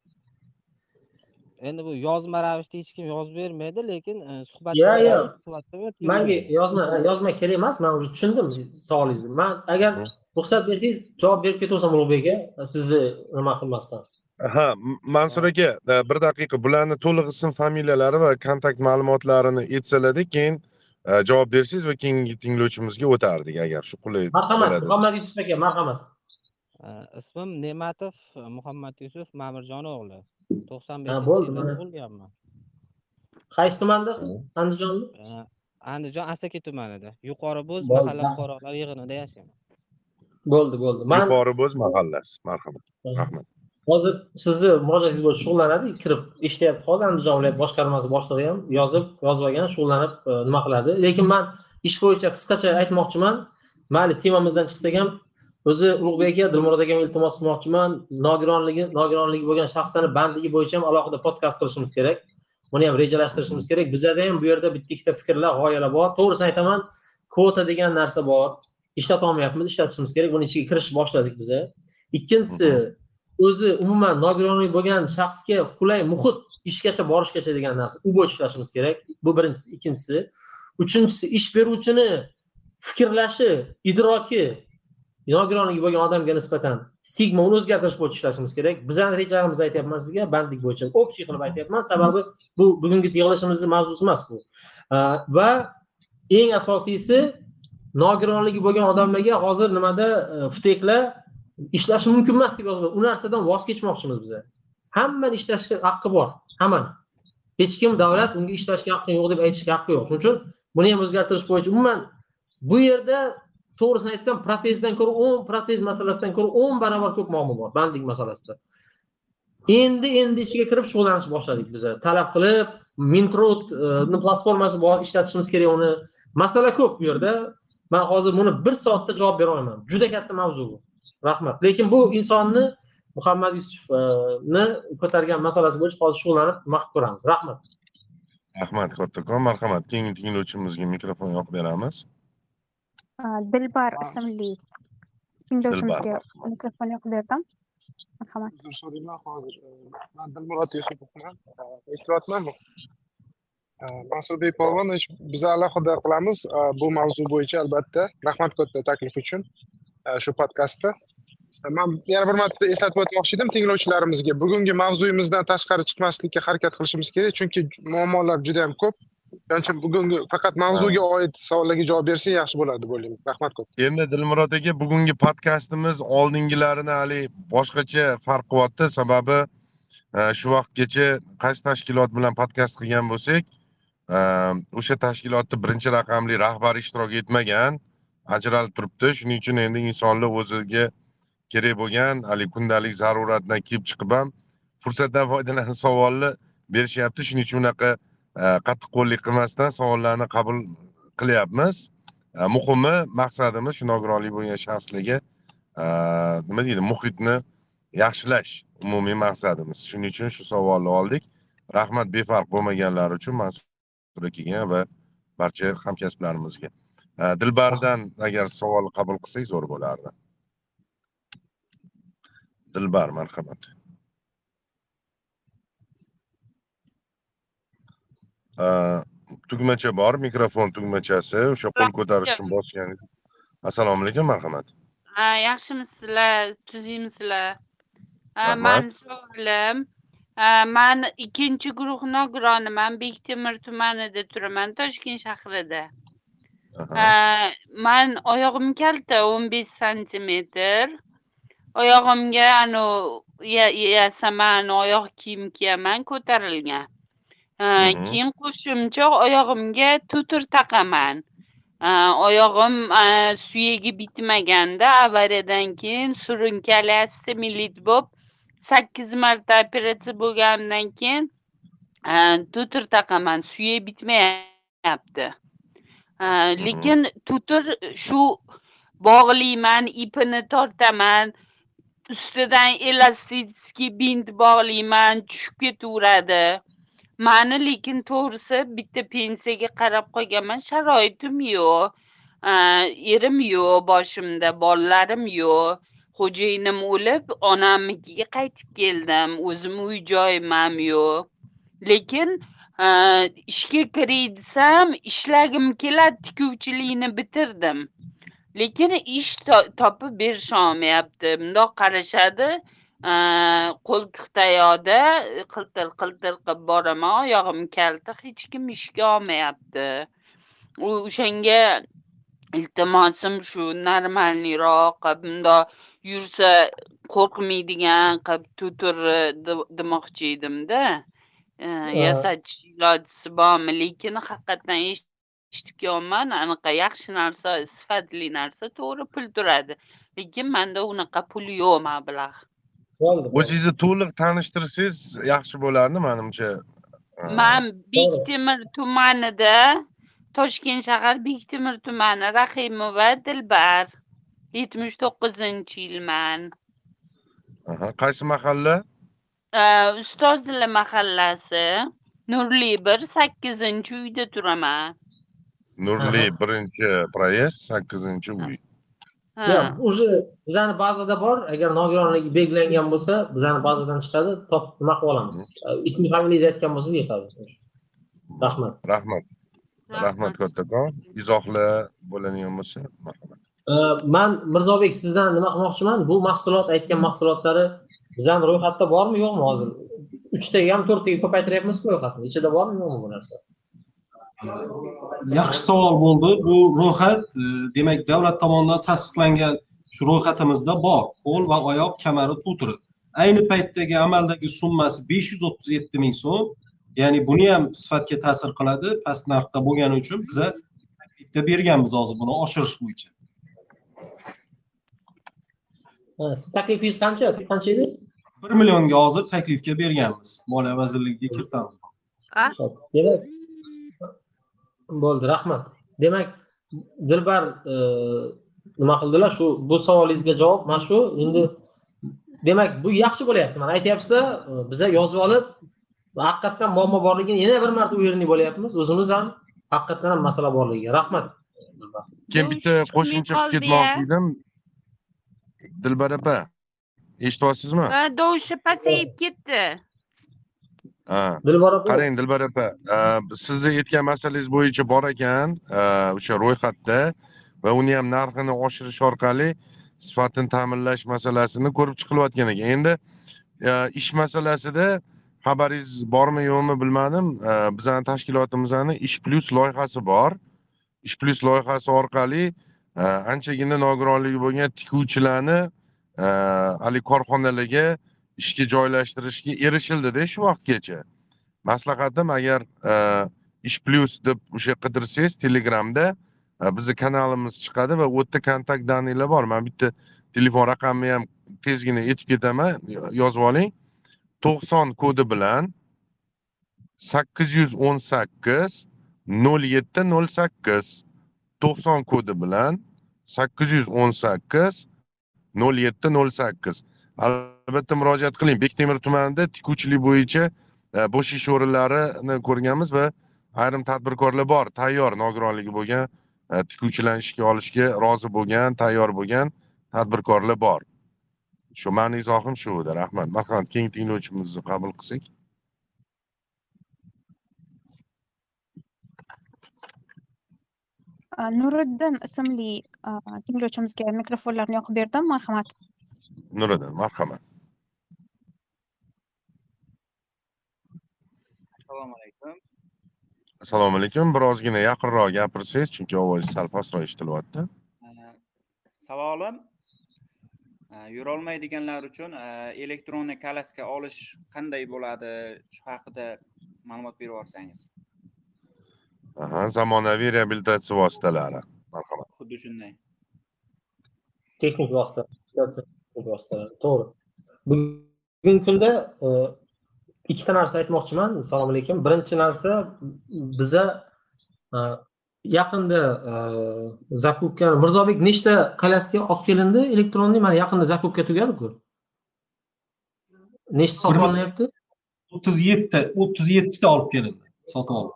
Speaker 9: Endi bu yozma ravishda hech kim yozib bermaydi lekin suhbat
Speaker 3: Yo, yo.
Speaker 9: suhbatdan
Speaker 3: manga yozma yozma kerak emas man уже tushundim savolingizni man agar ruxsat bersangiz javob berib ketaversam ulug'bek aka sizni nima qilmasdan
Speaker 5: ha mansur aka e, bir daqiqa bularni to'liq ism familiyalari va kontakt ma'lumotlarini aytsalarda keyin e, javob bersangiz va keyingi tinglovchimizga o'tardik agar shu qulay
Speaker 3: marhamat muhammad yusuf aka marhamat.
Speaker 9: E, ismim ne'matov muhammad yusuf mamirjon o'g'li to'qson beshinchi
Speaker 3: bo'ldi,
Speaker 9: yilda tug'ilganman
Speaker 3: qaysi tumandasiz? Andijonni
Speaker 9: andijon asaka tumanida. Yuqori bo'z mahalla fuqarolar yig'inida yashayman
Speaker 3: bo'ldi bo'ldi. Man
Speaker 5: yuqori bo'z mahallasi. Marhamat. Rahmat
Speaker 3: hozir sizni murojaatingiz bo'yicha shug'ullanadi kirib eshityapti hozir andijon viloyat boshqarmasi boshlig'i ham yozib yozib olgan shug'ullanib e, nima qiladi. Lekin man ish bo'yicha qisqacha aytmoqchiman. Mayli temamizdan chiqsak ham o'zi ulug'bek aka dilmurod akaga iltimos qilmoqchiman nogironligi nogironligi bo'lgan shaxslarni bandligi bo'yicha ham alohida podkast qilishimiz kerak. Buni ham rejalashtirishimiz kerak. Bizada ham bu yerda bitta ikkita fikrlar g'oyalar bor. To'g'risini aytaman kvota degan narsa bor. Ishlatolmayapmiz ishlatishimiz kerak. Buni ichiga kirishni boshladik biza. Ikkinchisi o'zi umuman nogironligi bo'lgan shaxsga qulay muhit ishgacha borishgacha degan narsa. U bo'yicha ishlashimiz kerak. Bu birinchisi. Ikkinchisi uchinchisi ish beruvchini fikrlashi idroki nogironligi bo'lgan odamga nisbatan stigmani o'zgartirish bo'yicha ishlashimiz kerak. Bizani rejalarimizni aytyapman sizga bandlik bo'yicha общий qilib aytyapman. Sababi bu bugungi yig'ilishimizni mavzusi emas bu. Va eng asosiysi nogironligi bo'lgan odamlarga hozir nimada fteklar ishlashi mumkin emas deb yozib u narsadan voz kechmoqchimiz biza. Hammani ishlashga haqqi bor. Hammani hech kim davlat unga ishlashga haqqi yo'q deb aytishga haqqi yo'q. Shuning uchun buni ham o'zgartirish bo'yicha umuman bu yerda to'g'risini aytsam protezdan ko'ra o'n protez masalasidan ko'ra o'n barobar ko'p muammo bor bandlik masalasida. Endi endi ichiga kirib shug'ullanishni boshladik biza. Talab qilib mintrud platformasi bor ishlatishimiz kerak uni. Masala ko'p bu yerda. Man hozir buni bir soatda javob bera olmayman. Juda katta mavzu bu. Rahmat. Lekin bu insonni muhammad yusufni ko'targan masalasi bo'yicha hozir shug'ullanib nima qilib ko'ramiz. Rahmat.
Speaker 5: Rahmat kattakon marhamat. Keyingi tinglovchimizga mikrofon yoqib beramiz.
Speaker 6: Dilbar ismli. Tinglovchimizga mikrofon yoqib berdim. Marhamat.
Speaker 11: Uzr so'rayman hozir. Man dilmurod yusupovman eshityapmanmi? Mansurbek polvon biz alohida qilamiz bu mavzu bo'yicha albatta. Rahmat katta taklif uchun shu podkastda man yana bir marta eslatib o'tmoqchi edim tinglovchilarimizga. Bugungi mavzuyimizdan tashqari chiqmaslikka harakat qilishimiz kerak chunki muammolar juda yam ko'p. Shuning uchun bugungi faqat mavzuga oid savollarga javob bersa yaxshi bo'ladi deb o'ylayman rahmat ko'p.
Speaker 5: Endi dilmurod aka bugungi podkastimiz oldingilarini haligi boshqacha farq qilyapti. Sababi e, shu vaqtgacha qaysi tashkilot bilan podkast qilgan bo'lsak e, o'sha tashkilotni birinchi raqamli rahbari ishtirok etmagan ajralib turibdi. Shuning uchun endi insonlar o'ziga kerak bo'lgan haligi kundalik zaruratdan kelib chiqib ham fursatdan foydalanib savolni berishyapti. Shuning uchun unaqa e, qattiqqo'llik qilmasdan savollarni qabul qilyapmiz. E, muhimi maqsadimiz shu nogironligi bo'lgan shaxslarga e, nima deydi muhitni yaxshilash umumiy maqsadimiz. Shuning uchun shu savolni oldik. Rahmat befarq bo'lmaganlari uchun mansur akaga va barcha hamkasblarimizga. Dilbardan agar savol qabul qilsak zo'r bo'lardi. Dilbar marhamat. Tugmacha bor mikrofon tugmachasi o'sha qo'l ko'tarish uchun bosgan assalomu alaykum marhamat.
Speaker 12: Yaxshimisizlar tuzukmisizlar mani savolim man ikkinchi guruh nogironiman bektemir tumanida turaman toshkent shahrida. Man oyog'im kalta o'n besh santimetr oyog'imga anavi yasaman oyoq kiyim kiyaman ko'tarilgan. Keyin qo'shimcha oyog'imga tutur taqaman. Oyog'im suyagi bitmaganda avariyadan keyin surunkali stemilит bo'lib sakkiz marta operatsiya bo'lgandan keyin tutur taqaman. Suyak bitmayapti. Lekin tutur shu bog'layman ipini tortaman ustidan elastickiy bint bog'layman tushib ketaveradi mani lekin to'g'risi bitta pensiyaga qarab qolganman sharoitim yo'q erim yo'q boshimda bolalarim yo'q xo'jayinim o'lib onamnikiga qaytib keldim o'zim uy joyim ham yo'q lekin ishga kiray desam ishlagim keladi tikuvchilikni bitirdim. Lekin ish topib berisholmayapti bundoq qarashadi qo'ltiqtayoqda qiltir qiltir qilib boraman oyog'im kalta hech kim ishga olmayapti. O'shanga iltimosim shu normalniroq qilib bundoq yursa qo'rqmaydigan qilib tutur demoqchi edimda. Yasachish ilojisi bormi? Lekin haqiqatdan eshitib kelyapman anaqa yaxshi narsa sifatli narsa to'g'ri pul turadi. Lekin manda unaqa pul yo'q mablag'
Speaker 5: o'zingizni to'liq tanishtirsangiz yaxshi bo'lardi manimcha.
Speaker 12: Man bektemir tumanida toshkent shahar bektemir tumani rahimova dilbar yetmish to'qqizinchi yilman
Speaker 5: Aha, qaysi mahalla?
Speaker 12: Ustozli mahallasi nurli bir sakkizinchi uyda turaman
Speaker 5: nurli birinchi proyezd sakkizinchi uy
Speaker 3: уже bizani bazada bor agar nogironligi belgilangan bo'lsa bizani bazadan chiqadi top nima qilib olamiz ismi familiyangizni aytgan bo'lsangiz yetadi rahmat
Speaker 5: rahmat rahmat kattakon izohlar bo'ladigan bo'lsa marhamat
Speaker 3: man mirzobek sizdan nima qilmoqchiman bu mahsulot aytgan mahsulotlari bizani ro'yxatda bormi yo'qmi hozir uchtaga ham to'rttaga ko'paytiryapmizku ro'yxatni ichida bormi yo'qmi bu narsa
Speaker 2: yaxshi savol bo'ldi. Bu ro'yxat e, demak davlat tomonidan tasdiqlangan shu ro'yxatimizda bor. Qo'l va oyoq kamari to'tiri ayni paytdagi amaldagi summasi besh yuz o'ttiz yetti ming so'm. Ya'ni buni ham sifatga ta'sir qiladi. Past narxda bo'lgani uchun biza taklifda berganmiz hozir buni oshirish bo'yicha.
Speaker 3: Ha, siz taklifingiz qancha? Qancha edi?
Speaker 2: Bir millionga hozir taklifga berganmiz. Moliya vazirligiga kiritamiz.
Speaker 3: Demak bo'ldi rahmat. Demak dilbar e, nima qildilar? Shu bu savolingizga javob mana shu. Endi demak bu yaxshi bo'lyapti. Mana aytyapsizda e, biza yozib olib va haqiqatdan muammo borligini yana bir marta uверенный bo'lyapmiz. O'zimiz ham haqiqatdan ham masala borligiga. Rahmat
Speaker 5: keyin bitta qo'shimcha qilib ketmoqchi edim dilbar opa eshityapsizmi
Speaker 12: Ha, tovushi pasayib ketdi
Speaker 3: dilbar opa.
Speaker 5: Qarang dilbar opa a, sizni aytgan masalangiz bo'yicha bor ekan a, o'sha ro'yxatda va uni ham narxini oshirish orqali sifatini ta'minlash masalasini ko'rib chiqilayotgan ekan. Endi a, ish masalasida xabaringiz bormi yo'qmi bilmadim. Bizani tashkilotimizni ish plyus loyihasi bor. Ish plyus loyihasi orqali anchagina nogironligi bo'lgan tikuvchilarni haligi korxonalarga ishga joylashtirishga erishildida shu vaqtgacha. Maslahatim agar e, ish plyus deb o'sha qidirsangiz telegramda e, bizni kanalimiz chiqadi va u yerda kontakt данныйlar bor. Man bitta telefon raqamini ham tezgina aytib ketaman. Yozib oling. To'qson kodi bilan sakkiz yuz o'n sakkiz nol yetti nol sakkiz to'qson kodi bilan sakkiz yuz o'n sakkiz nol yetti nol sakkiz albatta murojaat qiling. Bektemir tumanida tikuvchilik bo'yicha e, bo'sh ish o'rinlarini ko'rganmiz va ayrim tadbirkorlar bor. Tayyor nogironligi bo'lgan e, tikuvchilarni ishga olishga rozi bo'lgan tayyor bo'lgan tadbirkorlar bor. Shu mani izohim shu edi. Rahmat. Marhamat. Keyingi tinglovchimizni qabul qilsak.
Speaker 6: Nuriddin ismli e, tinglovchimizga mikrofonlarni yoqib berdim. Marhamat.
Speaker 5: Nuriddin marhamat.
Speaker 13: Assalomu alaykum.
Speaker 5: Assalomu alaykum. Birozgina yaqinroq gapirsangiz chunki ovozingiz sal pastroq eshitilyapti
Speaker 13: savolim e, yurolmaydiganlar uchun e, elektron kalaska olish qanday bo'ladi? Shu haqida ma'lumot berib yuborsangiz.
Speaker 5: Aha, zamonaviy reabilitatsiya vositalari. Marhamat.
Speaker 13: Xuddi shunday.
Speaker 3: Texnik vosita vositalar to'g'ri. Bugungi kunda e, ikkita narsa aytmoqchiman. Assalomu alaykum. Birinchi narsa biza e, yaqinda e, zakupka mirzobek nechta kolyaska olib kelindi? Elektronniy mana yaqinda zakupka tugadiku nechta sotib olinyapti?
Speaker 2: O'ttiz yetti o'ttiz yettita olib kelindi sotib
Speaker 3: yo'q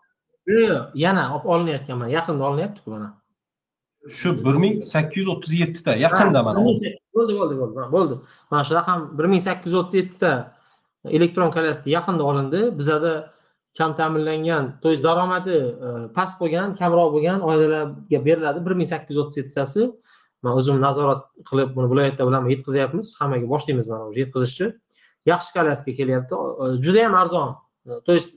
Speaker 3: yana olib olinayotgan mana yaqinda olinyaptiku mana.
Speaker 2: Shu bir ming sakkiz yuz o'ttiz yettita yaqinda mana
Speaker 3: bo'ldi bo'ldi bo'ldi ha, bo'ldi. Mana shu raqam bir ming sakkiz yuz o'ttiz yettita elektron kolyaska yaqinda olindi. Bizada kam ta'minlangan то есть daromadi e, past bo'lgan kamroq bo'lgan oilalarga beriladi bir ming sakkiz yuz o'ttiz yettitasi. Man o'zim nazorat qilib buni viloyatda bilan yetkazyapmiz. Hammaga boshlaymiz mana уже yetkazishni. Yaxshi kolyaska kelyapti. E, juda yam arzon. E, то есть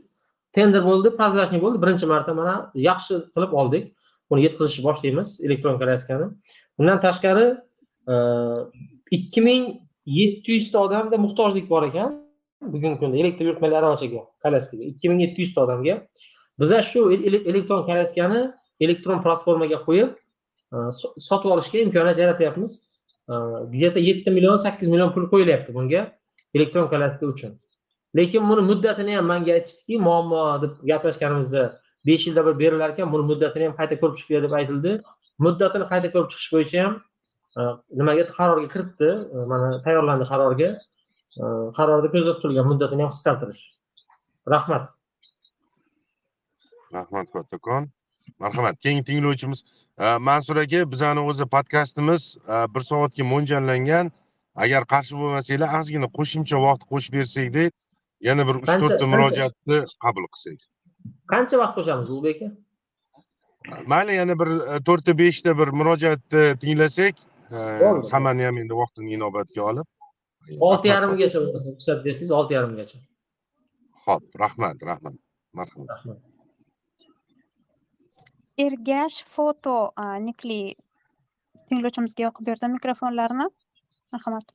Speaker 3: tender bo'ldi прозрачный bo'ldi. Birinchi marta mana yaxshi qilib oldik. Buni yetkazishni boshlaymiz elektron kolyaskani bundan tashqari ikki ming yetti yuzta odamda muhtojlik bor ekan bugungi kunda. Elektr yurtmalar aravachaga kolyaskaga ikki ming yetti yuzta odamga. Biza shu elektron kolyaskani elektron platformaga qo'yib sotib olishga imkoniyat yaratyapmiz. Где то yetti million sakkiz million pul qo'yilyapti bunga elektron koляска uchun. Lekin buni muddatini ham manga aytishdiki muammo deb gaplashganimizda besh yilda bir berilar ekan buni muddatini ham qayta ko'rib chiqinglar deb aytildi. Muddatini qayta ko'rib chiqish bo'yicha ham nimaga qarorga kiritdi? E, mana tayyorlandi qarorga. E, qarorda ko'zda tutilgan muddatini ham qisqartirish. Rahmat.
Speaker 5: Rahmat kattakon. Marhamat. Keyingi tinglovchimiz mansur aka bizani o'zi podkastimiz bir soatga mo'ljallangan. Agar qarshi bo'lmasanglar ozgina qo'shimcha vaqt qo'shib bersak yana bir uch to'rtta murojaatni qabul qilsak.
Speaker 3: Qancha vaqt qo'shamiz ulug'bek aka?
Speaker 5: Mayli yana bir e, to'rtta beshta bir murojaatni tinglasak. Hammani ham endi vaqtini inobatga olib
Speaker 3: olti yarimgacha bo'lmasa ruxsat bersangiz olti yarimgacha
Speaker 5: ho'p rahmat rahmat marhamat
Speaker 3: rahmat
Speaker 6: ergash foto nikli tinglovchimizga yoqib berdim mikrofonlarni. Marhamat.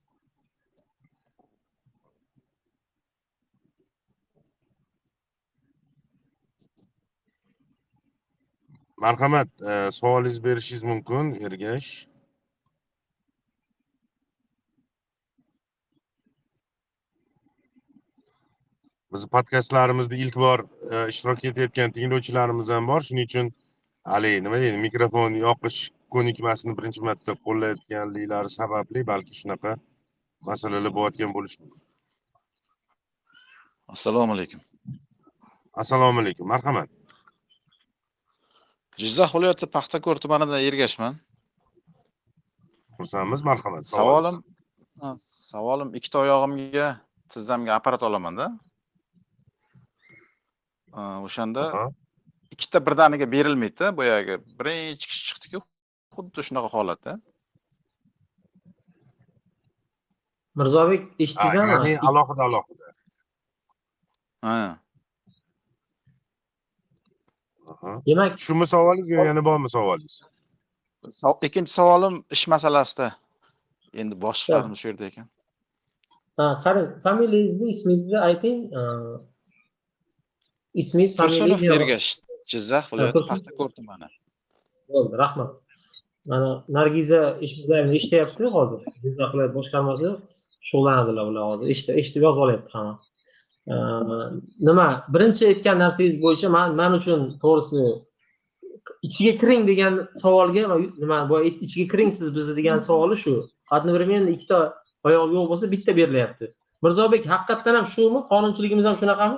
Speaker 5: Marhamat e, savolingizni berishingiz mumkin ergash bizni podkastlarimizda ilk bor e, ishtirok etayotgan tinglovchilarimiz ham bor. Shuning uchun haligi nima deydi mikrofon yoqish ko'nikmasini birinchi marta qo'llayotganliklari sababli balki shunaqa masalalar bo'layotgan bo'lishi mumkin.
Speaker 14: Assalomu alaykum.
Speaker 5: Assalomu alaykum marhamat.
Speaker 14: Jizzax viloyati paxtakor tumanidan ergashman.
Speaker 5: Xursandmiz marhamat.
Speaker 14: Savolim savolim ikkita oyog'imga tizzamga apparat olamanda o'shanda ikkita birdaniga berilmaydida boyagi birinchi kishi chiqdiku xuddi shunaqa holatda.
Speaker 3: Mirzobek eshitdingizmi
Speaker 5: alohida alohida.
Speaker 14: Ha.
Speaker 3: Demak
Speaker 5: shumi savolingiz yo yana bormi savolingiz
Speaker 14: Sav- ikkinchi savolim ish masalasida. Endi boshliqlarimiz shu yerda ekan.
Speaker 3: Ha qarang familiyangizni ismingizni ayting ismingiz
Speaker 14: tursunov
Speaker 3: familiyangiz
Speaker 14: ergash jizzax viloyati paxtakor tumani
Speaker 3: bo'ldi rahmat. Mana nargiza eshitmizayevna eshityapti hozir. Jizzax viloyat boshqarmasi shug'ullanadilar ular hozir. Eshitib yozib olyapti hamma nima birinchi aytgan narsangiz bo'yicha man man uchun to'g'risi ichiga kiring degan savolga nima bu ichiga kiring siz bizni degan savoli shu. Одновременно ikkita oyoq yo'q bo'lsa bitta berilyapti. Mirzobek haqiqatdan ham shumi? Qonunchiligimiz ham shunaqami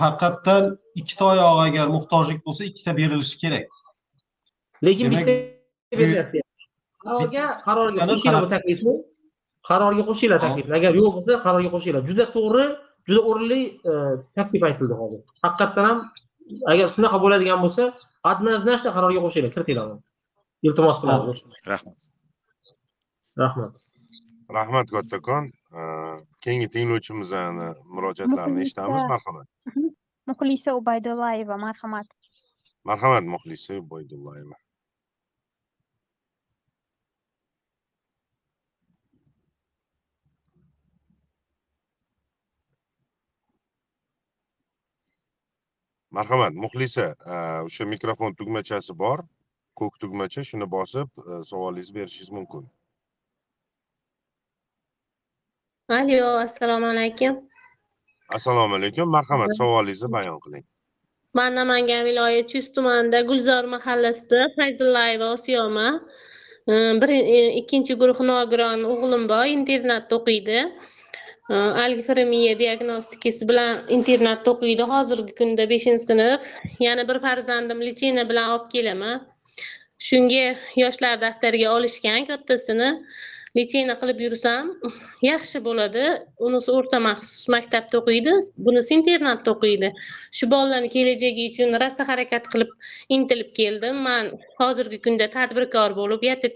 Speaker 2: haqiqatdan ikkita oyog'i agar muhtojlik bo'lsa ikkita berilishi kerak.
Speaker 3: Lekin bitta berilyapti qarorga qarorga qo'shinglar bu taklifni. Qarorga qo'shinglar taklifni. Agar yo'q bo'lsa qarorga qo'shinglar. Juda to'g'ri juda o'rinli e, taklif aytildi hozir. Haqiqatdan ham agar shunaqa bo'ladigan bo'lsa однозначно qarorga qo'shinglar. Kiritinglar uni. Iltimos qilaman.
Speaker 14: Rahmat.
Speaker 3: Rahmat.
Speaker 5: Rahmat kattakon keyingi tinglovchimizni murojaatlarini eshitamiz
Speaker 6: Muxlisa.
Speaker 5: marhamat
Speaker 6: muxlisa ubaydullayeva marhamat
Speaker 5: marhamat muxlisi boydullayeva marhamat muxlisa o'sha mikrofon tugmachasi bor ko'k tugmacha shuni bosib savolingizni berishingiz mumkin
Speaker 15: Alo, assalomu alaykum.
Speaker 5: assalomu alaykum marhamat savolingizni bayon qiling
Speaker 15: Man Namangan viloyati Chust tumanida Gulzor mahallasida Fayzullayeva Osiyoma. E, Bir e, ikkinchi guruh nogiron o'g'lim bor, internatda o'qiydi. E, Algifremiya diagnostikasi bilan internatda o'qiydi. Hozirgi kunda 5-sinf. Yana bir farzandim lichena bilan olib kelaman. Shunga yoshlar daftariga olishgan kattasini. Litseyni qilib yursam yaxshi bo'ladi. Unisi o'rta maxsus maktabda o'qiydi, bunisi internatda o'qiydi. Shu bolalarni kelajagi uchun rosa harakat qilib intilib keldim. Man hozirgi kunda tadbirkor bo'lib, yatt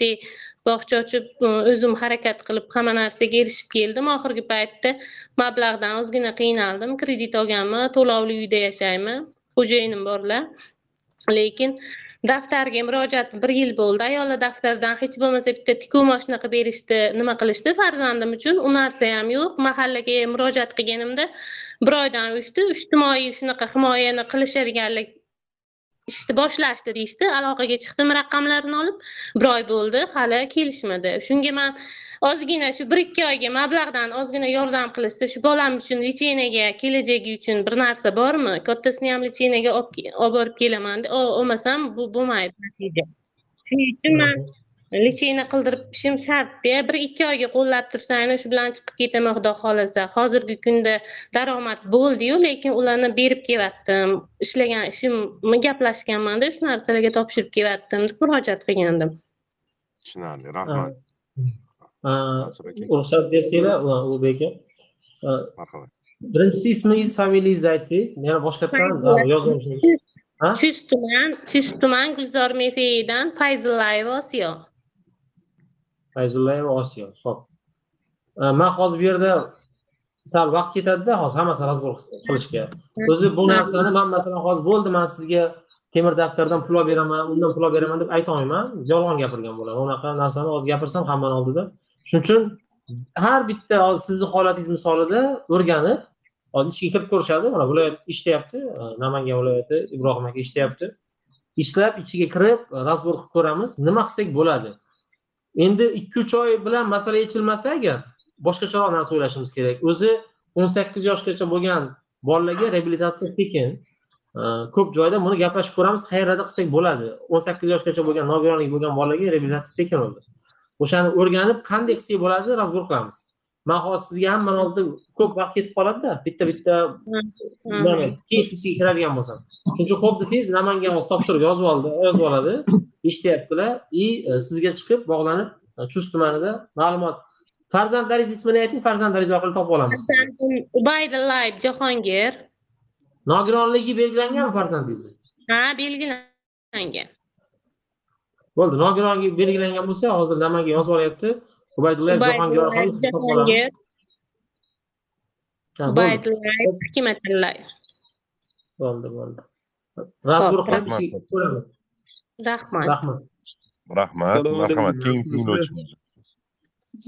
Speaker 15: bog'cha ochib, o'zim harakat qilib hamma narsaga erishib keldim. Oxirgi paytda mablag'dan ozgina qiynaldim. Kredit olganman, to'lovli uyda yashayman. Xo'jayinim borlar. Lekin daftarga murojaat bir yil bo'ldi. Ayollar daftaridan hech bo'lmasa bitta tikuv moshina qilib berishdi, nima qilishdi farzandim uchun. U narsa ham yo'q. Mahallaga murojaat qilganimda bir oydan o'tdi. Ijtimoiy shunaqa himoyani qilishadiganlik ishni boshlashdi deyishdi. Aloqaga chiqdim raqamlarini olib bir oy bo'ldi hali kelishmadi. Shunga man ozgina shu bir ikki oyga mablag'dan ozgina yordam qilishsa shu bolam uchun lichenaga kelajagi uchun bir narsa bormi? Kattasini ham lichenaga olib olib borib kelaman olmasam bu bo'lmaydi natija. Shuning uchun man licheyna qildirishim shartda bir ikki oyga qo'llab tursanglar shu bilan chiqib ketaman xudo xohlasa. Hozirgi kunda daromad bo'ldiyu lekin ularni berib kelyaptim ishlagan ishimni gaplashganmanda shu narsalarga topshirib kelyaptim deb murojaat qilgandim.
Speaker 5: Tushunarli rahmat.
Speaker 3: Ruxsat bersanglar u- ulug'bek aka
Speaker 5: marhamat.
Speaker 3: birinchisi ismingiz familiyangizni aytsangiz yana boshqatdan yozmoqchisiz
Speaker 15: chust tuman chust tuman gulzor mefeyidan fayzullayeva osiyo
Speaker 3: fayzullayeva osiyo. Ho'p man hozir bu yerda sal vaqt ketadida hozir hammasini разбор qilishga. O'zi bu narsani man masalan hozir bo'ldi man sizga temir daftardan pul olib beraman undan pul olib beraman deb aytolmayman yolg'on gapirgan bo'laman. Unaqa narsani hozir gapirsam hammani oldida. Shuning uchun har bitta hozir sizni holatingiz misolida o'rganib hozir ichiga kirib ko'rishadi. Mana viloyat ishlayapti. Namangan viloyati ibrohim aka ishlayapti. Ishlab ichiga kirib разбор qilib ko'ramiz. Nima qilsak bo'ladi? Endi ikki uch oy bilan masala yechilmasa agar boshqacharoq narsa o'ylashimiz kerak. O'zi o'n sakkiz yoshgacha bo'lgan bolalarga reabilitatsiya tekin. Ko'p joyda buni gaplashib ko'ramiz qayerlarda qilsak bo'ladi. o'n sakkiz yoshgacha bo'lgan nogironligi bo'lgan bolalarga reabilitatsiya tekin o'zi. O'shani o'rganib qanday qilsak bo'ladi разбор qilamiz. Man hozir sizga hammani oldida ko'p vaqt ketib qoladida bitta bitta kes ichiga kiradigan bo'lsam shuning uchun ho'p desangiz namangan hozir topshiriq yozib oldi yozib oladi eshityaptilar. И e, sizga chiqib bog'lanib e, chust tumanida ma'lumot. Farzandlaringiz ismini ayting farzandlaringiz orqali topib olamiz.
Speaker 15: Farzandim ubaydullayev jahongir.
Speaker 3: Nogironligi belgilanganmi farzandingizni
Speaker 15: ha belgilangan.
Speaker 3: Bo'ldi nogironligi belgilangan bo'lsa hozir nimaga yozib olyapti ubaydullayev jahongir Ha, bo'ldi
Speaker 15: ubaydullayev hikmatullayev
Speaker 3: bo'ldi bo'ldi ichiga ko'ramiz
Speaker 15: rahmat.
Speaker 3: rahmat.
Speaker 5: Rahmat. Marhamat keyingi tinglovchimiz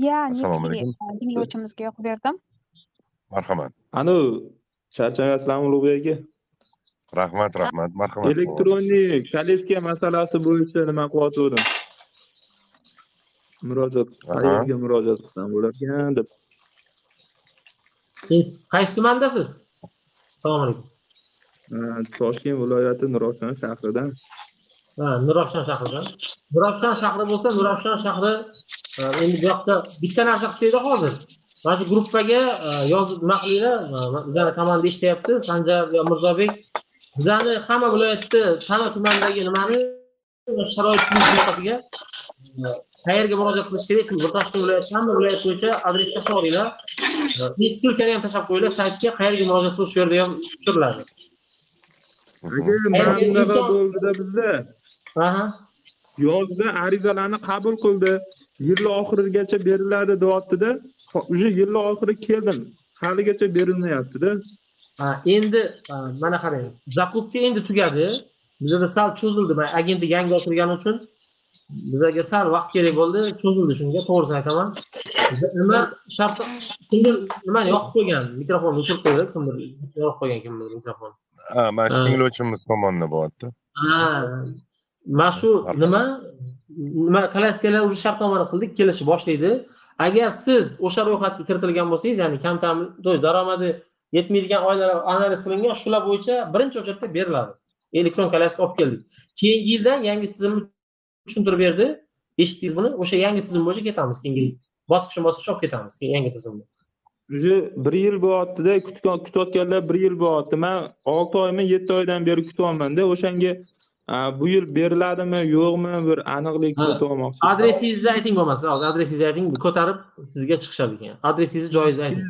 Speaker 6: ya
Speaker 5: Assalomu
Speaker 6: nikli
Speaker 5: alaykum.
Speaker 6: tinglovchimizga yoqib berdim
Speaker 5: marhamat.
Speaker 4: Anu charchamayapsizlarmi ulug'bek aka
Speaker 5: rahmat rahmat marhamat.
Speaker 4: Elektronik kolleska masalasi bo'yicha nima qilyotgandim murojaat qayerga murojaat qilsam bo'larkan deb.
Speaker 3: Siz qaysi tumandasiz? Assalomu alaykum.
Speaker 4: Toshkent viloyati nurafshon shahridan.
Speaker 3: Ha nurafshon shahridan nurafshon shahri bo'lsa nurafshon shahri e, endi bu yoqda bitta narsa qilsanglar hozir. Mana shu gruppaga e, yozib nima qilinglar? Bizani komanda eshityapti sanjar yo mirzobek. Bizani hamma viloyatni tana tumanidagi nimani? Sharoit bunaqasiga e, qayerga murojaat qilish kerak bir toshkent viloyati hamma viloyat bo'yicha adres tashlab olinglar E, ssilkani ham tashlab qo'yinglar saytga qayerga murojaat qilish shu yerda yozib tushiriladi
Speaker 4: aka mana bunaqa bo'ldida bizda.
Speaker 3: Aha.
Speaker 4: Yozda arizalarni qabul qildi. Yil oxirigacha beriladi deyaptida. Уже yil oxiri keldim. Haligacha berilmayaptida.
Speaker 3: Ha, endi mana qarang. Zakupka endi tugadi. Bizada sal cho'zildi. Agentlik yangi ochilgani uchun bizlarga sal vaqt kerak bo'ldi cho'zildi shunga to'g'risini aytaman. Nima shart kimdir nimani yoqib qo'ygan mikrofonni o'chirib qo'ydi kimdir yoqib qo'ygan kimdir mikrofon.
Speaker 5: Ha mana shu tinglovchimiz tomonidan bo'lyapti
Speaker 3: ha mana shu nima nima kolyaskalar уже shartnomani qildik kelishni boshlaydi. Agar siz o'sha ro'yxatga kiritilgan bo'lsangiz ya'ni kam ta'min to есть daromadi yetmaydigan oylar analiz qilingan shular bo'yicha birinchi o'chirda beriladi. Elektron kolyaska olib keldik. Keyingi yildan yangi tizimni tushuntirib berdi. Eshitdingiz buni? O'sha yangi tizim bo'yicha ketamiz. Keyingi bosqichma bosqich olib ketamiz keyin yangi tizimni.
Speaker 4: Уже bir yil bo'lyaptida kutgan kutayotganlar bir yil bo'lyapti man olti oymi yetti oydan beri kutyapmanda o'shanga bu yil beriladimi yo'qmi bir aniqlik
Speaker 3: Ha.
Speaker 4: kiritolmoqchi
Speaker 3: adresingizni ayting bo'lmasa hozir adresingizni ayting ko'tarib sizga chiqishadi keyin. Adresingizni joyingizni ayting.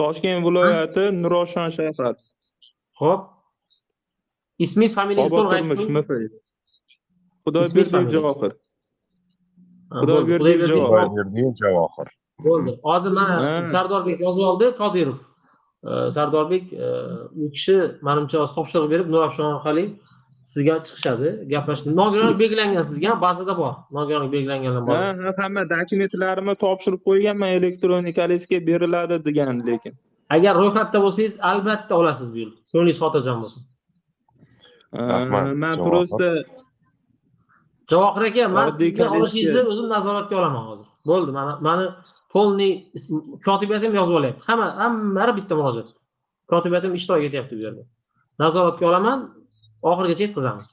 Speaker 4: Toshkent viloyati nurafshon shahar
Speaker 3: ho'p ismingiz to'liq
Speaker 4: turmush
Speaker 3: ayting
Speaker 4: xudoyberdiyev
Speaker 3: familiyangiz?
Speaker 4: javohir. Xudoyberdiyev javohir.
Speaker 5: Xudoyberdiyev javohir.
Speaker 3: Bo'ldi. Hozir mana sardorbek yozib oldi qodirov sardorbek e, u kishi manimcha hozir topshiriq berib nurafshon orqali sizga chiqishadi. Gaplashdi. Nogironlik belgilangan sizga bazada bor. Nogironlik belgilanganlar bor.
Speaker 4: Ha ha, hamma dokumentlarimni topshirib qo'yganman elektronik kolesga beriladi degan lekin.
Speaker 3: Agar ro'yxatda bo'lsangiz albatta olasiz bu yil. Ko'nglingiz xotirjam bo'lsin.
Speaker 4: Man просто
Speaker 3: javohir aka man sizni olishingizni o'zim nazoratga olaman hozir. Bo'ldi mana mani polniy kotibiyatim yozib olyapti. Hamma hammalari bitta murojaat. Kotibiyatim ishtirok etyapti bu yerda. Nazoratga olaman oxirigacha yetkazamiz.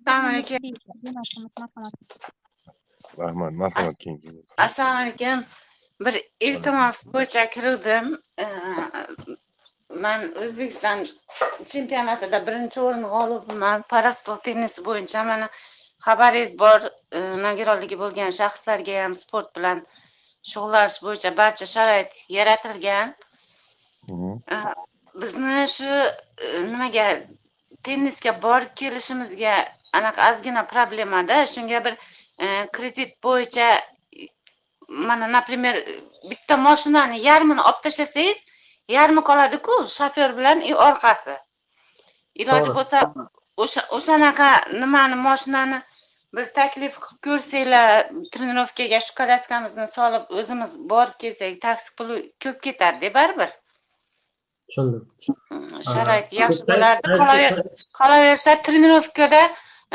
Speaker 16: Assalomu alaykum.
Speaker 5: Rahmat marhamat
Speaker 16: assalomu alaykum. Bir iltimos bo'yicha kiruvdim man o'zbekiston chempionatida birinchi o'rin g'olibiman parastol tennisi bo'yicha mana xabaringiz bor e, nogironligi bo'lgan shaxslarga ham sport bilan shug'ullanish bo'yicha barcha sharoit yaratilgan. E, bizni shu e, nimaga tennisga borib kelishimizga anaqa ozgina problemada shunga bir kredit bo'yicha mana например bitta mashinani yarmini olib tashlasangiz yarmi qoladiku shofyor bilan и orqasi. Iloji bo'lsa o'sha o'shanaqa nimani mashinani bir taklif qilib ko'rsanglar trenirovkaga shu kolyaskamizni solib o'zimiz borib kelsak taksi puli ko'p ketadida baribir.
Speaker 3: Tushundim.
Speaker 16: Sharoit yaxshi bo'lardi. Qolaversa trenirovkada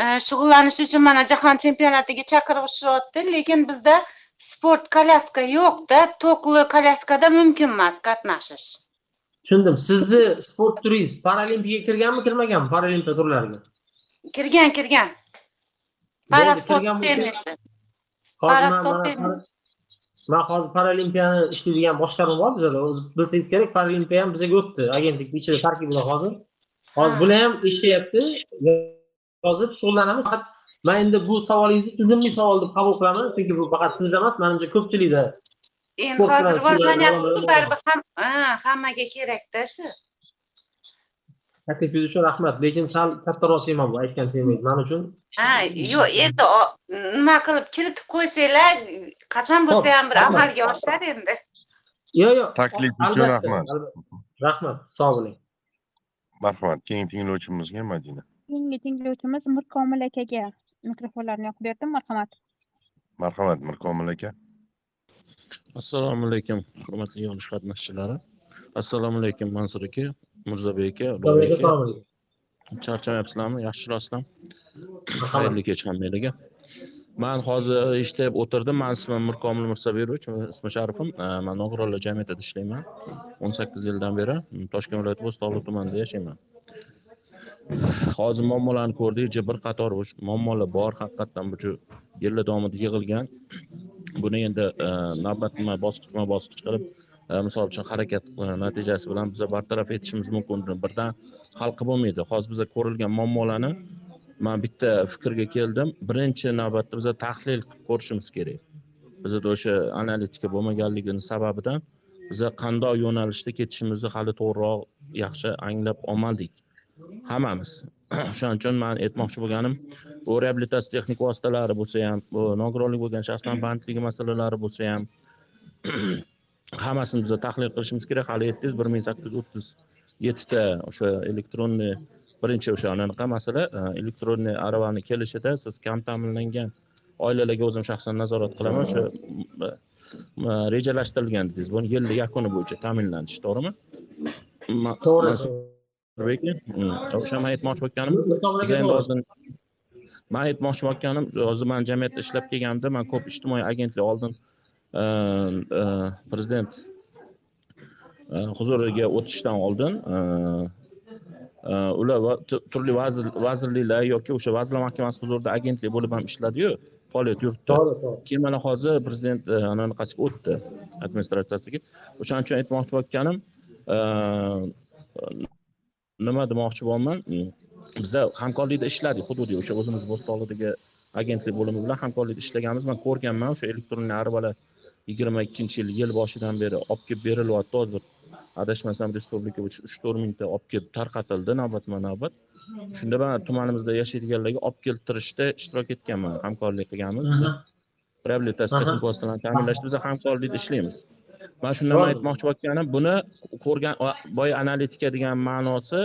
Speaker 16: e, shug'ullanish uchun mana jahon chempionatiga chaqirishyapti lekin bizda sport kolyaska yo'qda tokli kolyaskada mumkin emas qatnashish
Speaker 3: tushundim. Sizni sport turingiz paralimpiyaga kirganmi kirmaganmi? Paralimpiya turlariga.
Speaker 16: Kirgan kirgan. Parasport parasport
Speaker 3: man- hozir paralimpiyani ishlaydigan boshqaruv bor bizada. O'zi bilsangiz kerak paralimpiya ham bizaga o'tdi. Agentlik ichida tarkibida hozir. Hozir bular ham eshityapti hozir shug'ullanamiz faqat man endi bu savolingizni tizimli savol deb qabul qilaman. Chunki bu faqat sizda emas manimcha ko'pchilikda
Speaker 16: endi hozir rivojlanyapti
Speaker 3: shug'ullangan
Speaker 16: baribir ham ha, hammaga kerakda shu
Speaker 3: taklifingiz uchun rahmat lekin sal kattaroq tema bu aytgan temangiz man uchun
Speaker 16: ha yo'q endi nima qilib kiritib qo'ysanglar qachon bo'lsa ham bir amalga oshadi endi.
Speaker 3: Yo'q yo'q.
Speaker 5: Taklif uchun rahmat.
Speaker 3: rahmat sog' bo'ling.
Speaker 5: Marhamat keyingi tinglovchimizga madina.
Speaker 6: Keyingi tinglovchimiz mirkomil akaga mikrofonlarni yoqib berdim marhamat.
Speaker 5: Marhamat mirkomil aka
Speaker 17: assalomu alaykum hurmatli yig'ilish qatnashchilari. Assalomu alaykum mansur aka mirzabek aka ulug'bek
Speaker 3: aka,
Speaker 17: aka.
Speaker 3: assalomu alaykum.
Speaker 17: charchamayapsizlarmi yaxshilasizlar xayrli kech hammanglarga man hozir eshitib o'tirdim. Man ismim mirkomil mirsaberovich ismi sharifim man nogironlar jamiyatida ishlayman. o'n sakkiz yildan beri toshkent viloyati bo'stonliq tumanida yashayman. Hozir muammolarni ko'rdik. Bir qator muammolar bor. Haqiqatdan bu yillar davomida yig'ilgan buni endi e, navbatma bosqichma bosqich qilib e, misol uchun harakat e, natijasi bilan biza bartaraf etishimiz mumkin. Birdan hal qilib bo'lmaydi. Hozir biza ko'rilgan muammolarni man bitta fikrga keldim. Birinchi navbatda biza tahlil qilib ko'rishimiz kerak. Bizada o'sha analitika bo'lmaganligini sababidan biza qandoq yo'nalishda ketishimizni hali to'g'riroq yaxshi anglab olmadik. Hammamiz. O'shaning uchun man aytmoqchi bo'lganim bu reabilitatsiya texnik vositalari bo'lsa ham bu nogironlik bo'lgan shaxslar bandligi masalalari bo'lsa ham hammasini biza tahlil qilishimiz kerak. Hali aytdingiz bir ming sakkiz yuz o'ttiz yettita o'sha elektronniy birinchi o'sha anaqa masala e, elektronniy aravani kelishida siz kam ta'minlangan oilalarga o'zim shaxsan nazorat qilaman. O'sha m, rejalashtirilgan dedingiz. Buni yilni yakuni bo'yicha ta'minlanish to'g'rimi?
Speaker 3: To'g'ri.
Speaker 17: Mansurbek aka, o'sha man aytmoqchi bo'lganim man aytmoqchi bo'lganim hozir man jamiyatda ishlab kelganimda man ko'p ijtimoiy agentlik oldin prezident huzuriga o'tishdan oldin ular turli vazir vazirliklar yoki o'sha vazirlar mahkamasi huzurida agentlik bo'lib ham ishladiyu faoliyat yuritdi. Keyin mana hozir prezident anaqasiga o'tdi administratsiyasiga. O'shaning uchun aytmoqchi bo'lganim nima demoqchi bo'lyapman biza hamkorlikda ishladik. Hududiy o'sha o'zimiz bo'stonliqdagi agentlik bo'limi bilan hamkorlikda ishlaganmiz. Man ko'rganman o'sha elektronniy aravalar yigirma ikkinchi yil yil boshidan beri olib kelib berilyapti. Hozir adashmasam respublika bo'yicha uch to'rt mingta olib kelib tarqatildi navbatma navbat. Shunda man tumanimizda yashaydiganlarga olib keltirishda ishtirok etganman hamkorlik qilganmiz. Reabilitatsiya
Speaker 3: Aha.
Speaker 17: texnik vositalarni ta'minlashda biz hamkorlikda ishlaymiz. Man shundan aytmoqchi bo'lganim buni ko'rgan boya analitika degan ma'nosi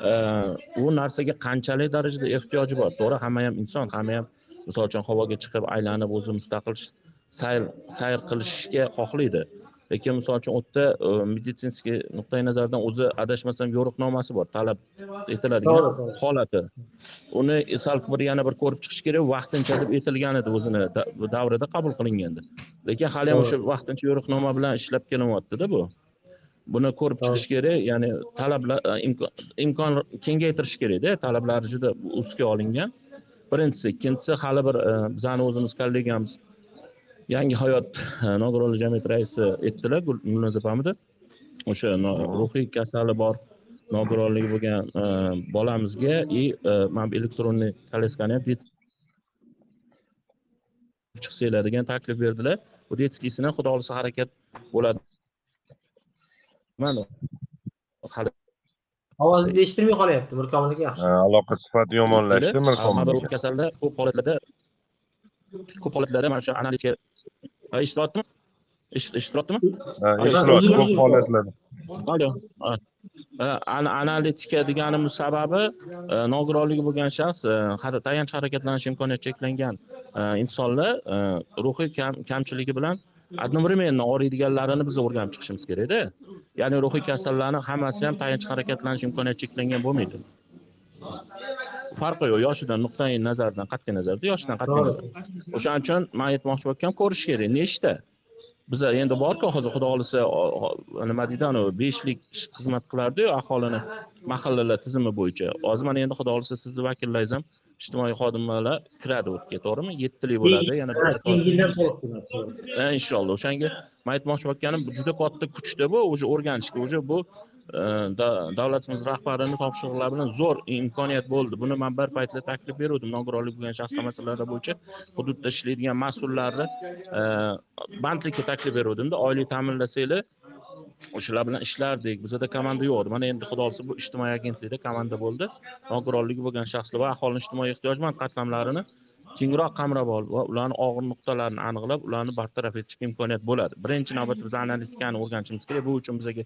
Speaker 17: u narsaga qanchalik darajada ehtiyoji bor? To'g'ri hamma ham inson hamma ham misol uchun havoga chiqib aylanib o'zi mustaqil sayr sayr qilishga xohlaydi. Lekin misol uchun u yerda e, meditsinskiy nuqtai nazardan o'zi adashmasam yo'riqnomasi bor talab etiladigan holati. Uni sal bir yana bir ko'rib chiqish kerak vaqtincha deb aytilgan edi o'zini da- davrida qabul qilinganda lekin hali ham o'sha vaqtincha yo'riqnoma bilan ishlab kelinyaptida bu buni ko'rib chiqish kerak ya'ni talablar e, imkon- kengaytirish kerakda talablar juda ustga olingan. Birinchisi ikkinchisi hali bir e, bizani o'zimiz kollegamiz yangi hayot e, nogironlar jamiyati raisi aytdilar Gul- gulnoza opamidi o'sha ruhiy kasali bor nogironligi bo'lgan bolamizga и mana bu elektronniy koляскani ham chiqsanglar degan taklif berdilar. Bu detskiysini xudo xohlasa harakat bo'ladi mana. Hali.
Speaker 3: Ovozingiz eshitilmay qolyapti mirkomil aka yaxshi.
Speaker 5: Ha, aloqa sifati yomonlashdi mirkomil aka.
Speaker 17: kasalda ko'p holatlarda ko'p holatlarda mana shu analitika eshitilyaptimi Eshit- eshitilyaptimi
Speaker 5: eshitilyapti ko'p holatlarda.
Speaker 17: Alo. Analitika deganimiz sababi e, nogironligi bo'lgan shaxs e, tayanch harakatlanish imkoniyati cheklangan e, insonlar ruhiy kam- kamchiligi bilan одновременно og'riydiganlarini biz o'rganib chiqishimiz kerakda. Ya'ni ruhiy kasallarni hammasi ham tayanch harakatlanish imkoniyati cheklangan bo'lmaydi. Farqi yo'q yoshidan nuqtai nazardan qat'iy nazarda yoshidan qat'iy nazar. O'shaning uchun man aytmoqchi bo'lgan ko'rish kerak nechta? Biza endi borku hozir xudo xohlasa nima deydi anavi beshlik xizmat qilardiyu aholini mahallalar tizimi bo'yicha. Hozir mana endi xudo xohlasa sizni vakillaringiz ham ijtimoiy xodimlar kiradi yerga to'g'rimi? Yettilik bo'ladi yana
Speaker 3: yildan to'liq
Speaker 17: inshaalloh o'shanga man aytmoqchi bo'lganim juda katta kuchda bu уже o'rganishga уже bu e, da- davlatimiz rahbarini topshiriqlari bilan zo'r imkoniyat bo'ldi. Buni man bir paytlar taklif beruvdim nogironlik bo'lgan shaxslar masalalari bo'yicha hududda ishlaydigan mas'ullarni e, bandlikka taklif beruvdimda oylik ta'minlasanglar o'shalar bilan ishlardik. Bizada komanda yo'q. Edi mana endi xudo xohlasa bu ijtimoiy agentlikda komanda bo'ldi. Nogironligi bo'lgan shaxslar va aholini ijtimoiy ehtiyojmand qatlamlarini kengroq qamrab olib va ularni og'ir nuqtalarini aniqlab ularni bartaraf etishga imkoniyat bo'ladi. Birinchi navbatda biz analitikani o'rganishimiz kerak. Bu uchun bizaga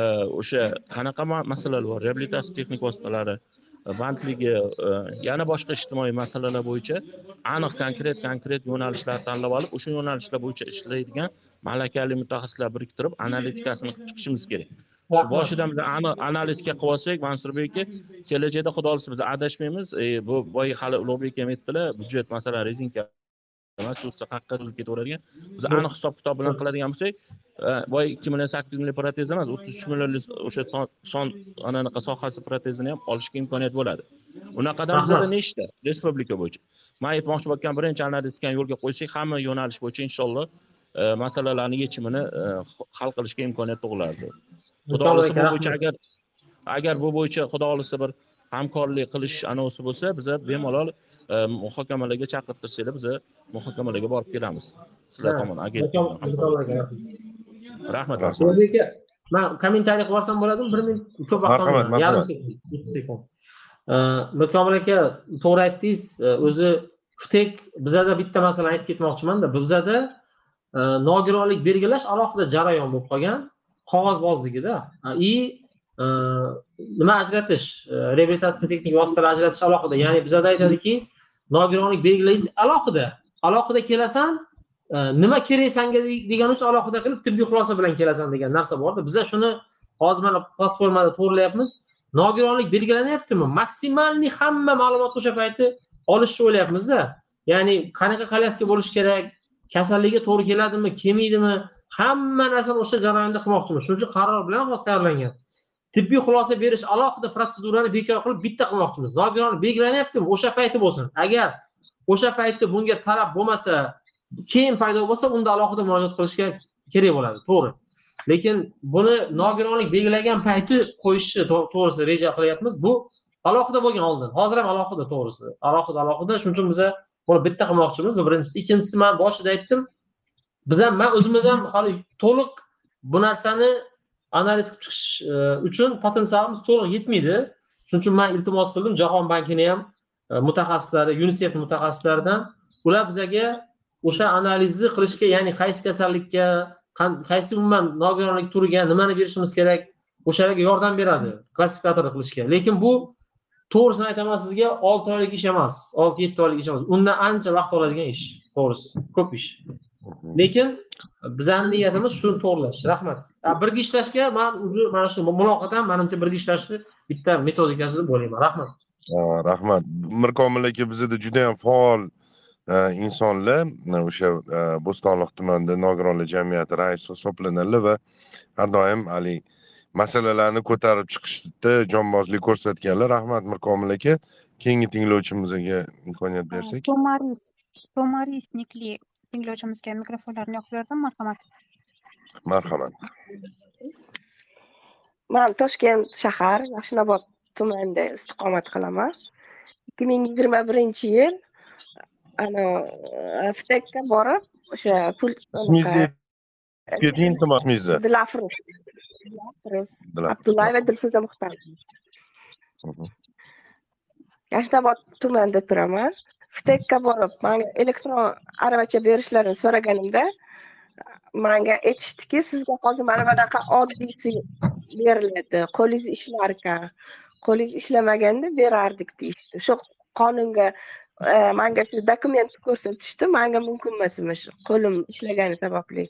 Speaker 17: e, o'sha qanaqa masalalar bor? Reabilitatsiya texnik vositalari e, bandligi e, yana boshqa ijtimoiy masalalar bo'yicha aniq konkret konkret yo'nalishlar tanlab olib o'sha yo'nalishlar bo'yicha ishlaydigan malakali mutaxassislar biriktirib analitikasini qilib chiqishimiz kerak. Boshidan biz aniq analitika qilib olsak mansurbek aka kelajakda xudo xohlasa biz adashmaymiz. E, bu boya hali ulug'bek ham aytdilar byudjet masalan rezinka emas o'zib ketaveradigan. Biz aniq hisob kitob bilan qiladigan bo'lsak e, boya ikki million sakkiz million protez emas o'ttiz uch millionlik o'sha son- anaqa sohasi protezini ham olishga imkoniyat bo'ladi. Unaqadan bizada nechta? Respublika bo'yicha. Man aytmoqchi bo'lgan birinchi analitikani yo'lga qo'ysak hamma yo'nalish bo'yicha inshaalloh masalalarni yechimini e, hal qilishga imkoniyat tug'ilardi xudo xohlasa bu bo'yicha agar agar bu bo'yicha xudo xohlasa bir hamkorlik qilish anonsi bo'lsa biza bemalol e, muhokamalarga chaqirtirsanglar biza muhokamalarga borib kelamiz. Sizlar tomon rahmat.
Speaker 3: O'zbek aka man kommentariy qilib yuborsam bo'ladimi? Bir minut ko'p vaqt olmayman yarim sekund yetti sekund. Mirkomil aka to'g'ri aytdingiz o'zi ftek bizada bitta masalani aytib ketmoqchimanda bizada e, Э, nogironlik belgilash alohida jarayon bo'lib qolgan qog'ozbozligida. И e, nima ajratish? E, reabilitatsiya texnik vositalar ajratish alohida. Ya'ni bizada aytadiki nogironlik belgilaysiz alohida. Alohida kelasan e, nima kerak sanga degani uchun alohida qilib tibbiy xulosa bilan kelasan degan narsa borda biza shuni hozir mana platformada to'g'irlayapmiz nogironlik belgilanyaptimi? Maksimalniy hamma ma'lumotni o'sha payti olishni o'ylayapmizda. Ya'ni qanaqa kolyaska bo'lishi kerak? Kasalligi to'g'ri keladimi kelmaydimi hamma narsani o'sha jarayonda qilmoqchimiz shuning uchun qaror bilan hozir tayyorlangan. Tibbiy xulosa berish alohida protsedurani bekor qilib bitta qilmoqchimiz. Nogiron belgilanyaptimi o'sha payti bo'lsin. Agar o'sha paytda bunga talab bo'lmasa keyin paydo bo'lsa unda alohida murojaat qilishga kerak bo'ladi. To'g'ri. Lekin buni nogironlik belgilagan payti qo'yishni to'g'risida to'g'risi reja qilyapmiz. Bu alohida bo'lgan oldin. Hozir ham alohida to'g'risi. Alohida alohida. Shuning uchun biza buni bitta qilmoqchimiz. Bu birinchisi. Ikkinchisi man boshida aytdim. Biz ham man o'zimiz ham hali to'liq bu narsani analiz qilib chiqish e, uchun potensialimiz to'liq yetmaydi. Shuning uchun man iltimos qildim. Jahon bankini ham e, mutaxassislari unisef mutaxassislaridan ular bizaga o'sha analizni qilishga ya'ni qaysi kasallikka qaysi umuman nogironlik turiga nimani berishimiz kerak o'shalarga yordam beradi klassifikator qilishga. Lekin bu to'g'risini aytaman sizga olti oylik ish emas olti yetti oylik ish emas. Undan ancha vaqt oladigan ish to'g'risi ko'p ish. Lekin bizani niyatimiz shuni to'g'irlash rahmat. Birga ishlashga man уже mana shu muloqot ham manimcha birga ishlashni bitta metodikasi deb o'ylayman rahmat
Speaker 5: rahmat. Mirkomil aka bizada juda yam faol insonlar o'sha bo'stonliq tumanida nogironlar jamiyati raisi hisoblanadilar va har doim haligi masalalarni ko'tarib chiqishda jonbozlik ko'rsatganlar. Rahmat mirkomil aka. Keyingi tinglovchimizga imkoniyat bersak.
Speaker 6: Tomaris tomaris nikli tinglovchimizga mikrofonlarni yoqib berdim marhamat.
Speaker 5: Marhamat.
Speaker 18: Man toshkent shahar yashnobod tumanida istiqomat qilaman. ikki ming yigirma birinchi yil ana ftekka borib o'sha pul
Speaker 5: ismingizni keting iltimos ismingizni
Speaker 18: dilafruz Dilafruz. Abdullayeva dilfuza muxtar yashnobod tumanida turaman ftekka borib manga elektron aravacha berishlarini so'raganimda manga aytishdiki sizga hozir mana bunaqa oddiysi beriladi qo'lingiz ishlar ekan qo'lingiz ishlamaganda berardik deyishdi shu qonunga manga shu dokumentni ko'rsatishdi manga mumkin emas qo'lim ishlagani sababli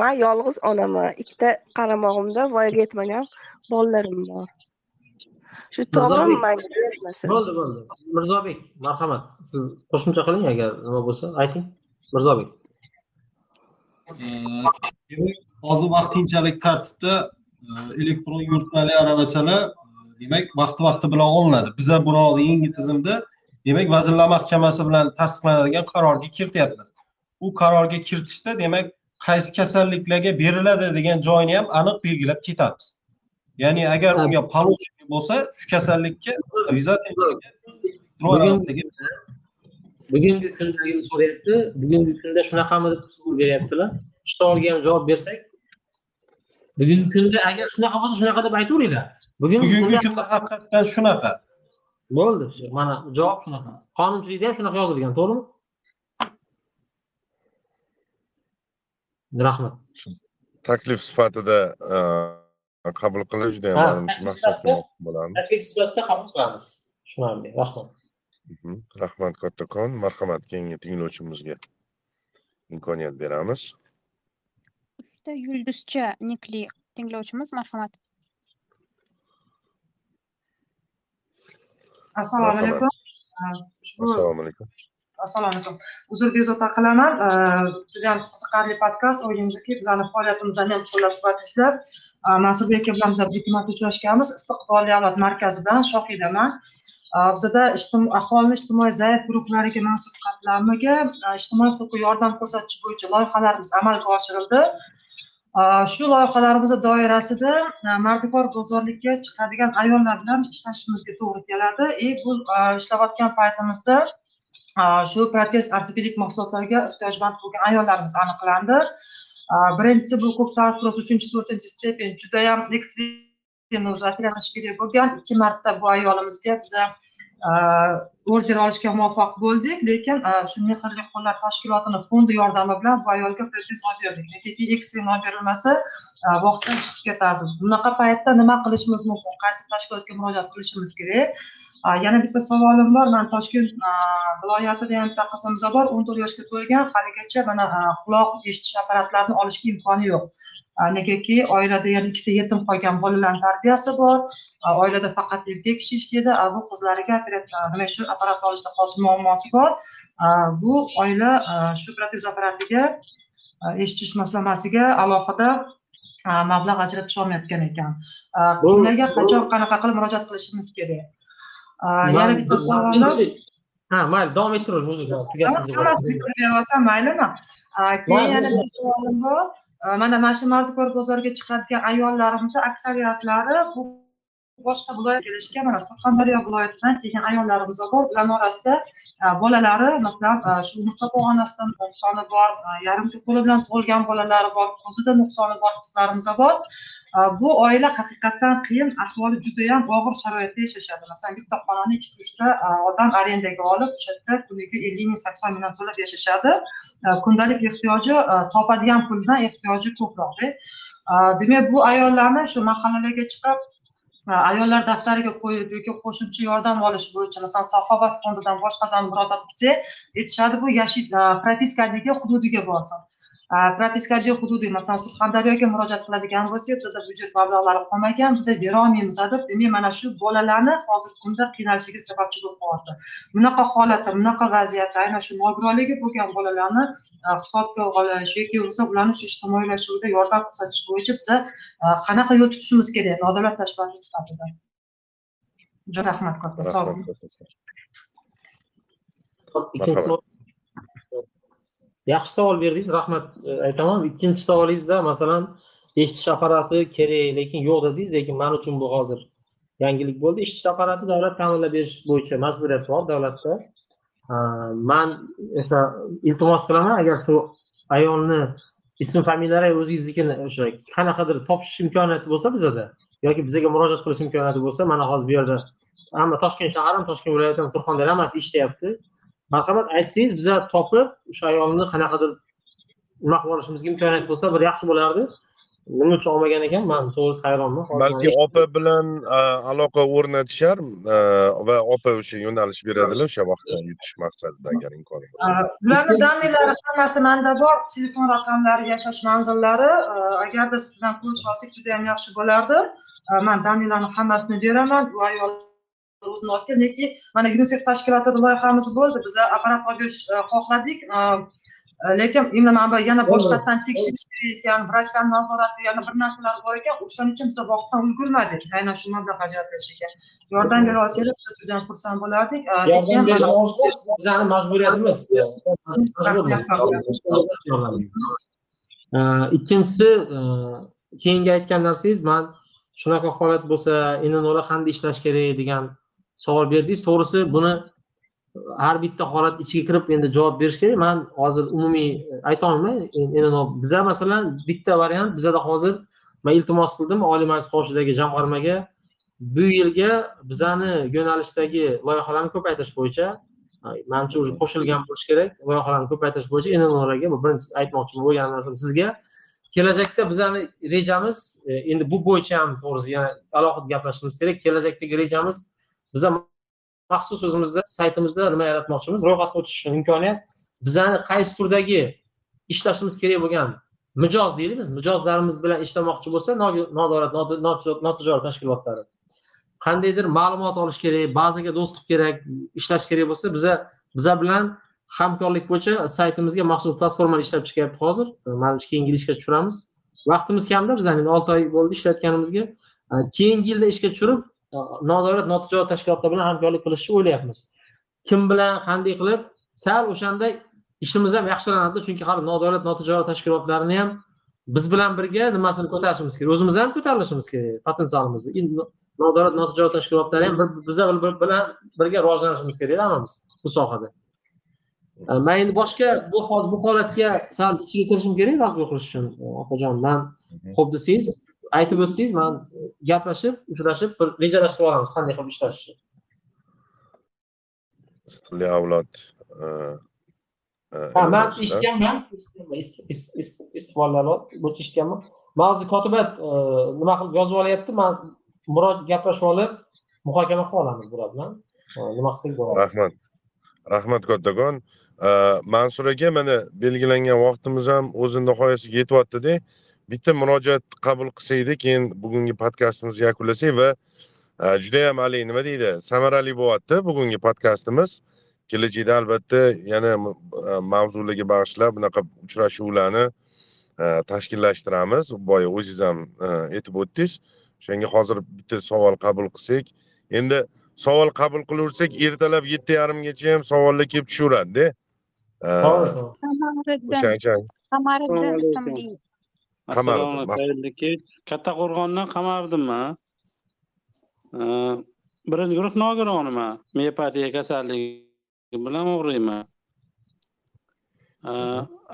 Speaker 18: man yolg'iz onaman ikkita qaramog'imda voyaga yetmagan bolalarim bor. Shu to'g'rimi manga
Speaker 3: bo'ldi bo'ldi. Mirzobek marhamat. Siz qo'shimcha qiling agar nima bo'lsa ayting. Mirzobek.
Speaker 2: Demak hozir vaqtinchalik tartibda elektron yo'riqmali aravachalar demak vaqti vaqti bilan olinadi. Biza buni hozir yangi tizimda demak vazirlar mahkamasi bilan tasdiqlanadigan qarorga kirityapmiz. U qarorga kiritishda demak qaysi kasalliklarga beriladi degan joyini ham aniq belgilab ketamiz ya'ni agar unga положение bo'lsa shu kasallikka
Speaker 3: bugungi kundagini so'rayapti. Bugungi kunda shunaqami deb savol beryaptilar. Shu savolga ham javob bersak bugungi kunda agar shunaqa bo'lsa shunaqa deb aytaveringlar bugungi
Speaker 2: kunda haqiqatdan shunaqa.
Speaker 3: Bo'ldi. Mana javob shunaqa. Qonunchilikda ham shunaqa yozilgan to'g'rimi rahmat.
Speaker 5: Taklif sifatida e, qabul qilish juda yam
Speaker 3: Ha,
Speaker 5: manimcha maqsadga muvofiq bo'ladi
Speaker 3: taklif sifatida qabul qilamiz. Tushunarli rahmat.
Speaker 5: Mhm. rahmat kattakon. Marhamat keyingi tinglovchimizga imkoniyat beramiz.
Speaker 6: Bitta yulduzcha nikli tinglovchimiz marhamat.
Speaker 19: Assalomu alaykum.
Speaker 5: Assalomu alaykum
Speaker 19: assalomu alaykum. Uzr bezovta qilaman. Judayam juda qiziqarli podkast. O'ylaymizki bizani faoliyatimizni ham qo'llab quvvatlaysizlar mansurbek aka bilan biz bir ikki marta uchrashganmiz istiqbolli avlod markazidan shohidaman bizada aholini ijtimoiy zaif guruhlariga mansub qatlamlarga e, ijtimoiy huquqiy yordam ko'rsatish bo'yicha loyihalarimiz amalga oshirildi. Shu loyihalarimiz doirasida e, mardikor bozorlikka chiqadigan ayollar bilan ishlashimizga to'g'ri keladi. И bu ishlayotgan paytimizda shu protez ortopedik mahsulotlarga ehtiyojmand bo'lgan ayollarimiz aniqlandi. Birinchisi bu ko'ksaroy artroz uchinchi to'rtinchi stepen judayam ekstrem уже qilish kerak bo'lgan. Ikki marta bu ayolimizga biza order olishga muvaffaq bo'ldik. Lekin shu mehrli qo'llar tashkilotini fondi yordami bilan bu ayolga protez olib berdik. Negaki ekstrem olib berilmasa vaqtdan chiqib ketardi. Bunaqa paytda nima qilishimiz mumkin? Qaysi tashkilotga murojaat qilishimiz kerak? Yana bitta savolim bor. Man toshkent viloyatida yana bitta qizimiz bor o'n to'rt yoshga to'lgan haligacha mana quloq eshitish apparatlarini olishga imkoni yo'q. Negaki oilada yana ikkita yetim qolgan bolalarni tarbiyasi bor. Oilada faqat erkak kishi ishlaydi bu qizlariga nima shu apparat olishda hozir muammosi bor. Bu oila shu protez apparatiga eshitish moslamasiga alohida mablag' ajratish olmayotgan ekan. Kimlarga qachon qanaqa qilib murojaat qilishimiz kerak yana bitta savolim
Speaker 3: ha mayli davom ettiravering o'zi
Speaker 19: hammasini olsam maylimi keyin yana bir savolim bor mana mana shu mardikor bozoriga chiqadigan ayollarimizni aksariyatlari bu boshqa viloyatga kelishgan mana surxondaryo viloyatidan kelgan ayollarimiz bor ularni orasida bolalari masalan shu umurtqa pog'onasida nuqsoni bor uh, yarim qo'li bilan tug'ilgan bolalari bor ko'zida nuqsoni bor qizlarimiz bor bu oila haqiqatdan qiyin ahvoli judayam og'ir sharoitda yashashadi masalan bitta xonani ikkita uchta odam arendaga olib o'sha yerda kuniga ellik ming sakson mingdan to'lab yashashadi kundalik ehtiyoji э, topadigan puldan ehtiyoji ko'proq э, demak bu ayollarni shu mahallalarga chiqib э, ayollar daftariga qo'yib yoki qo'shimcha yordam olish bo'yicha masalan saxovat fondidan boshqadan murojaat qilsak aytishadi bu yashil e, propiskadagi hududiga borsin A, propiskadagi hududiy masalan surxondaryoga murojaat qiladigan bo'lsak bizada byudjet mablag'lari qolmagan biza berolmaymiz deb demak mana shu bolalarni hozirgi kunda qiynalishiga sababchi bo'lib qolyapti bunaqa holatda bunaqa vaziyatda aynan shu nogironligi bo'lgan bolalarni hisobga olish yoki bo'lmasa ularni shu ijtimoiylashuvida yordam ko'rsatish bo'yicha biza qanaqa yo'l tutishimiz kerak nodavlat tashkiloti sifatida juda rahmat katta sog' bo'ling
Speaker 3: ikkinchi savol yaxshi savol berdingiz rahmat e, aytaman. Ikkinchi savolingizda masalan eshitish apparati kerak lekin yo'q dedingiz lekin man uchun bu hozir yangilik bo'ldi. Eshitish apparati davlat ta'minlab berish bo'yicha majburiyat bor davlatda. Man esa iltimos qilaman agar shu ayolni ism familiyalari o'zingiznikini o'sha qanaqadir topish imkoniyati bo'lsa bizada yoki bizaga murojaat qilish imkoniyati bo'lsa mana hozir bu yerda hamma toshkent shahar ham toshkent viloyati ham surxondaryo hammasi eshityapti marhamat aytsangiz biza topib o'sha ayolni qanaqadir nima qilib olishimizga imkoniyat bo'lsa bir yaxshi bo'lardi. Nima uchun olmagan ekan? Man to'g'risi hayronman.
Speaker 5: Balki opa bilan aloqa o'rnatishar va opa o'sha yo'nalish beradilar o'sha vaqtda yutish maqsadida agar imkoni bo'lsa.
Speaker 19: Ularni danliklari hammasi manda bor. Telefon raqamlari yashash manzillari agarda siz bilan ko'risha olsak juda yam yaxshi bo'lardi. Man danliklarni hammasini beraman. Bu ayol o'zini olib lekin mana yunisef tashkilotida loyihamiz bo'ldi. Biza apparat olib a, xohladik. A, a, lekin endi mana bu yana boshqatdan tekshirish kerak ekan vrachlar nazorati yana bir narsalar bor ekan. O'shaning uchun biza vaqtdan ulgurmadik. Aynan shu mablag' ajratilishiga yordam bera olsanglar biz juda yam xursand bo'lardik.
Speaker 3: Yordam ojiz bizani majburiyatimiz. Ikkinchisi keyingi aytgan narsangiz man shunaqa holat bo'lsa nnla qanday ishlash kerak degan savol berdingiz. To'g'risi buni har bitta holat ichiga kirib endi javob berish kerak. Man hozir umumiy e, aytolmayman e, nno biza masalan bitta variant bizada hozir man iltimos qildim oliy majlis qoshidagi jamg'armaga. Bu yilga bizani yo'nalishdagi loyihalarni ko'paytirish bo'yicha manimcha уже qo'shilgan bo'lishi kerak. Loyihalarni ko'paytirish bo'yicha nnlarga bu birinchi aytmoqchi bo'lgan narsam sizga. Kelajakda bizani rejamiz e, endi bu bo'yicha ham to'g'risi yana alohida gaplashishimiz kerak. Kelajakdagi rejamiz biza maxsus o'zimizda saytimizda nima yaratmoqchimiz? Ro'yxatga o'tish uchun imkoniyat. Bizani qaysi turdagi ishlashimiz kerak bo'lgan mijoz deylik biz mijozlarimiz bilan ishlamoqchi bo'lsa nodavlat notijorat tashkilotlari. Qandaydir ma'lumot olish kerak bazaga dostуп kerak ishlash kerak bo'lsa biza biza bilan hamkorlik bo'yicha saytimizga maxsus platformani ishlab chiqyapti hozir. Manimcha keyingi yil ishga tushiramiz. Vaqtimiz kamda bizani endi olti oy bo'ldi ishlatganimizga. Keyingi yilda ishga tushirib nodavlat notijorat tashkilotlar bilan hamkorlik qilishni o'ylayapmiz. Kim bilan qanday qilib sal o'shanda ishimiz ham yaxshilanadi chunki hali nodavlat notijorat tashkilotlarini ham biz bilan birga nimasini ko'tarishimiz kerak o'zimiz ham ko'tarilishimiz kerak potensialimizni. Nodavlat notijorat tashkilotlari ham biza bilan birga rivojlanishimiz kerak hammamiz bu sohada. E, man endi boshqa bu hozir bu holatga sal ichiga kirishim kerak razbor qilish uchun opajon man ho'p desangiz aytib o'tsangiz man gaplashib uchrashib bir rejalashtirib olamiz. Qanday qilib ishlashni
Speaker 5: istiqli avlod a, a,
Speaker 3: ha man eshitganman ist- ist- ist- istiqbollar bo'yicha eshitganman man hozir kotibat e, nima qilib yozib olyapti? Man murojaat gaplashib olib muhokama qilib olamiz bular bilan. E, nima qilsak bo'ladi?
Speaker 5: Rahmat. Rahmat kattakon. Mansur aka mana belgilangan vaqtimiz ham o'z nihoyasiga yetyaptida bitta murojaat qabul qilsaydik keyin bugungi podkastimizni yakunlasak va a, judayam haligi nima deydi samarali bo'lyapti bugungi podkastimiz kelajakda albatta yana a, mavzularga bag'ishlab bunaqa uchrashuvlarni a, tashkillashtiramiz. Boya o'zingiz ham aytib o'tdingiz. O'shanga hozir bitta savol qabul qilsak. Endi savol qabul qilaversak ertalab yetti yarimgacha ham savollar kelib tushaveradida
Speaker 6: qamariddin
Speaker 20: Assalomu
Speaker 6: ismli
Speaker 20: assalomu xayrli kech kattaqo'rg'ondan qamardimman birinchi guruh nogironiman miopatiya kasalligi bilan og'riyman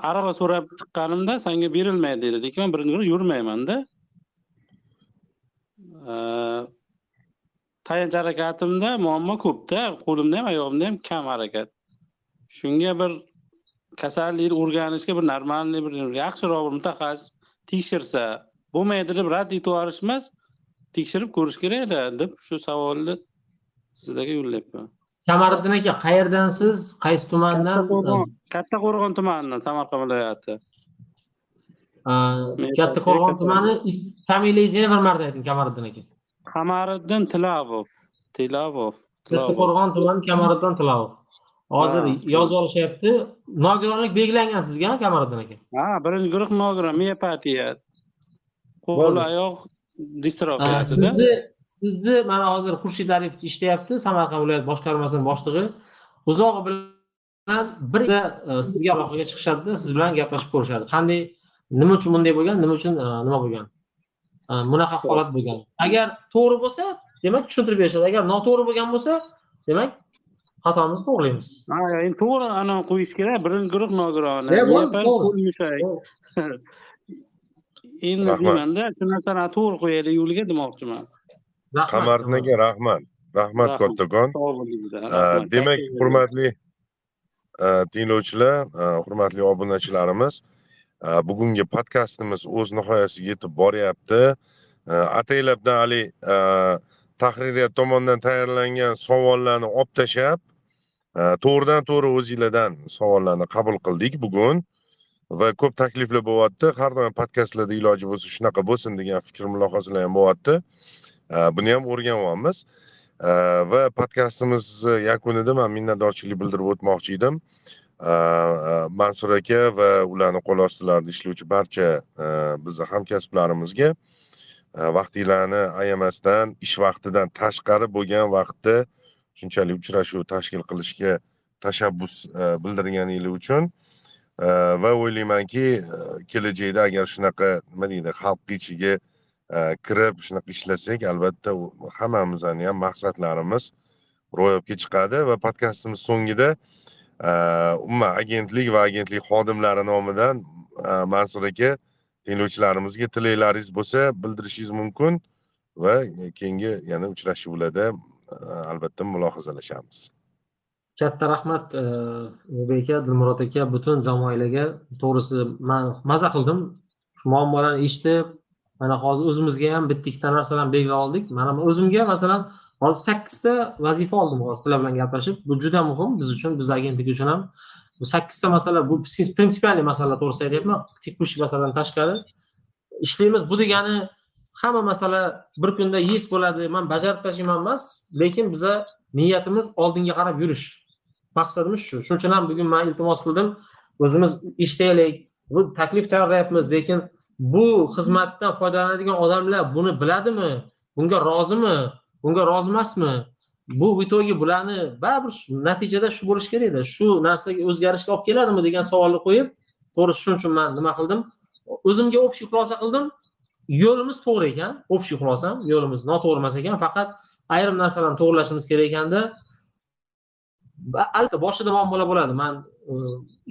Speaker 20: arava so'rab chiqqanimda senga berilmaydi dedi lekin man birinchi guruh yurmaymanda. Tayanch harakatimda muammo ko'pda. Qo'limda ham oyog'imda ham kam harakat. Shunga bir kasallikni o'rganishga bir normalniy bir yaxshiroq bir mutaxassis tekshirsa bo'lmaydi deb rad etib yuborish emas tekshirib ko'rish kerakda deb shu savolni sizlarga yo'llayapman.
Speaker 3: Kamariddin aka qayerdansiz qaysi tumandan?
Speaker 20: Kattaqo'rg'on tumanidan samarqand viloyati.
Speaker 3: Kattaqo'rg'on tumani familiyangizni yana bir marta ayting kamariddin aka.
Speaker 20: Qamariddin tilavov tilavov
Speaker 3: kattaqo'rg'on tumani kamariddin tilavov hozir yozib olishyapti. Nogironlik belgilangan sizga kamariddin aka?
Speaker 20: Ha birinchi guruh nogiron miopatiya qo'l oyoq distrofiyasida
Speaker 3: sizni sizni mana hozir xurshid aripov ishlayapti samarqand viloyat boshqarmasini boshlig'i. Uzog'i bilan bir e, sizga aloqaga chiqishadida siz bilan gaplashib ko'rishadi. Qanday nima uchun bunday bo'lgan nima uchun e, nima bo'lgan? E, bunaqa holat bo'lgan. Agar to'g'ri bo'lsa demak tushuntirib berishadi. Agar noto'g'ri bo'lgan bo'lsa demak xatomizni to'g'rilaymiz
Speaker 20: ha endi to'g'ri anavi qo'yish kerak birinchi guruh nogironi.
Speaker 3: E,
Speaker 20: endi deymanda shu narsani to'g'ri qo'yaylik yo'liga demoqchiman.
Speaker 5: Qamariddin aka rahmat. Rahmat kattakon. Demak hurmatli uh, tinglovchilar uh, hurmatli obunachilarimiz uh, bugungi podkastimiz o'z nihoyasiga yetib boryapti. Ataylabdan haligi uh, tahririyat tomonidan tayyorlangan savollarni olib tashlab to'g'ridan to'g'ri o'zinglardan savollarni qabul qildik bugun va ko'p takliflar bo'lyapti. Har doim podkastlarda iloji bo'lsa shunaqa bo'lsin degan fikr mulohazalar ham bo'lyapti. Buni ham o'rganyapmiz va podkastimiz yakunida man minnatdorchilik bildirib o'tmoqchi edim. E, Mansur aka va ularni qo'l ostilarida ishlovchi barcha e, bizni hamkasblarimizga e, vaqtinglarni ayamasdan ish vaqtidan tashqari bo'lgan vaqtda shunchalik uchrashuv tashkil qilishga tashabbus e, uh, bildirganinglar uchun e, va o'ylaymanki e, kelajakda agar shunaqa nima deydi xalq ichiga kirib shunaqa ishlasak albatta hammamizni ham maqsadlarimiz ro'yobga chiqadi va podkastimiz so'ngida umuman agentlik va agentlik xodimlari nomidan mansur aka tinglovchilarimizga tilaklaringiz bo'lsa bildirishingiz mumkin va keyingi yana uchrashuvlarda albatta mulohazalashamiz
Speaker 3: katta rahmat e, ulug'bek aka dilmurod aka butun jamoalarga to'g'risi man maza qildim. Shu muammolarni eshitib mana hozir o'zimizga ham bitta ikkita narsalarni belgilab oldik. Mana o'zimga masalan hozir sakkizta vazifa oldim hozir sizlar bilan gaplashib. Bu juda muhim biz uchun biz agentlik uchun ham. Bu sakkizta masala bu prinsipialniy masala to'g'risida aytyapman. Tekushий masaladan tashqari. Ishlaymiz bu degani hamma masala bir kunda yes bo'ladi. Man bajarib tashlayman emas lekin biza niyatimiz oldinga qarab yurish. Maqsadimiz shu. Shuning uchun ham bugun man iltimos qildim. O'zimiz eshitaylik bu taklif tayyorlayapmiz lekin bu xizmatdan foydalanadigan odamlar buni biladimi? Bunga rozimi? Bunga rozi emasmi? Bu в итоге bularni baribir natijada shu bo'lishi kerakda shu narsaga o'zgarishga olib keladimi degan savolni qo'yib to'g'risi shuning uchun man nima qildim? O'zimga общий xulosa qildim. Yo'limiz to'g'ri ekan общий xulosam yo'limiz noto'g'ri emas ekan faqat ayrim narsalarni to'g'irlashimiz kerak ekanda albatta boshida muammolar bo'ladi. Man e,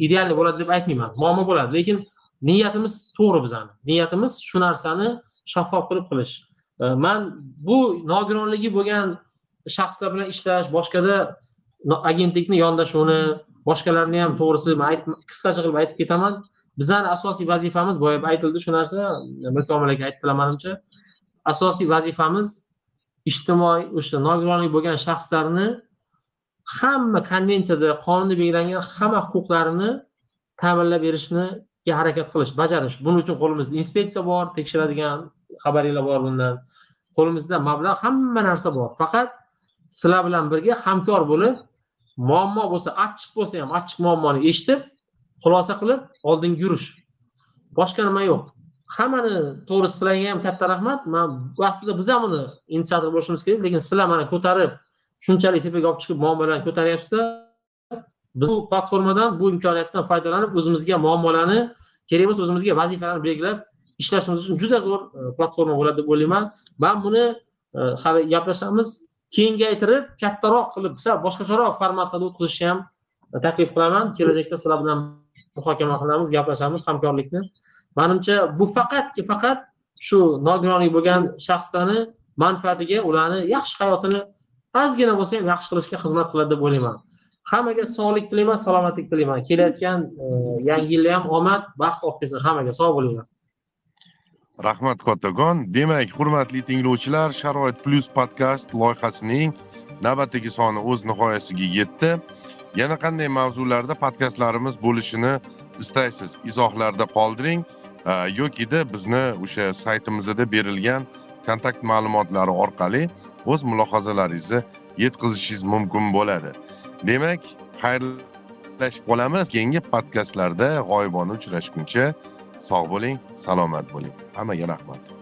Speaker 3: idealniy bo'ladi deb aytmayman muammo bo'ladi lekin niyatimiz to'g'ri bizani. Niyatimiz shu narsani shaffof qilib qilish. E, man bu nogironligi bo'lgan shaxslar bilan ishlash boshqada agentlikni yondashuvini boshqalarni ham to'g'risi man qisqacha qilib aytib ketaman. Bizani asosiy vazifamiz boya aytildi shu narsa mirkomil aka aytdilar manimcha asosiy vazifamiz ijtimoiy o'sha nogironlik bo'lgan shaxslarni hamma konvensiyada qonunda belgilangan hamma huquqlarini ta'minlab berishniga harakat qilish bajarish. Buning uchun qo'limizda inspeksiya bor tekshiradigan xabaringlar bor bundan. Qo'limizda mablag' hamma narsa bor. Faqat sizlar bilan birga hamkor bo'lib muammo bo'lsa achchiq bo'lsa ham achchiq muammoni eshitib xulosa qilib oldinga yurish. Boshqa nima yo'q. Hammani to'g'ri sizlarga ham katta rahmat. Man aslida biz ham uni inisiator bo'lishimiz kerak lekin sizlar mana ko'tarib shunchalik tepaga olib chiqib muammolarni ko'taryapsizlar. Biz bu platformadan bu imkoniyatdan foydalanib o'zimizga muammolarni kerak bo'lsa o'zimizga vazifalarni belgilab ishlashimiz uchun juda zo'r e, platforma bo'ladi deb o'ylayman. Man buni e, hali gaplashamiz. Kengaytirib kattaroq qilib sal boshqacharoq formatlarda o'tkazishni ham e, taklif qilaman. Kelajakda sizlar bilan muhokama qilamiz gaplashamiz hamkorlikni. Manimcha bu faqatki faqat shu nogironlik bo'lgan shaxslarni manfaatiga ularni yaxshi hayotini ozgina bo'lsa ham yaxshi qilishga xizmat qiladi deb o'ylayman. Hammaga sog'lik tilayman salomatlik tilayman. Kelayotgan e, yangi yilda ham omad baxt olib kelsin hammaga. Sog' bo'linglar.
Speaker 5: Rahmat kattakon demak hurmatli tinglovchilar sharoit plyus podkast loyihasining navbatdagi soni o'z nihoyasiga yetdi. Yana qanday mavzularda podkastlarimiz bo'lishini istaysiz? Izohlarda qoldiring. Yokida bizni o'sha saytimizda berilgan kontakt ma'lumotlari orqali o'z mulohazalaringizni yetkazishingiz mumkin bo'ladi. Demak xayrlashib qolamiz. Keyingi podkastlarda g'oyibona uchrashguncha sog' bo'ling salomat bo'ling. Hammaga rahmat.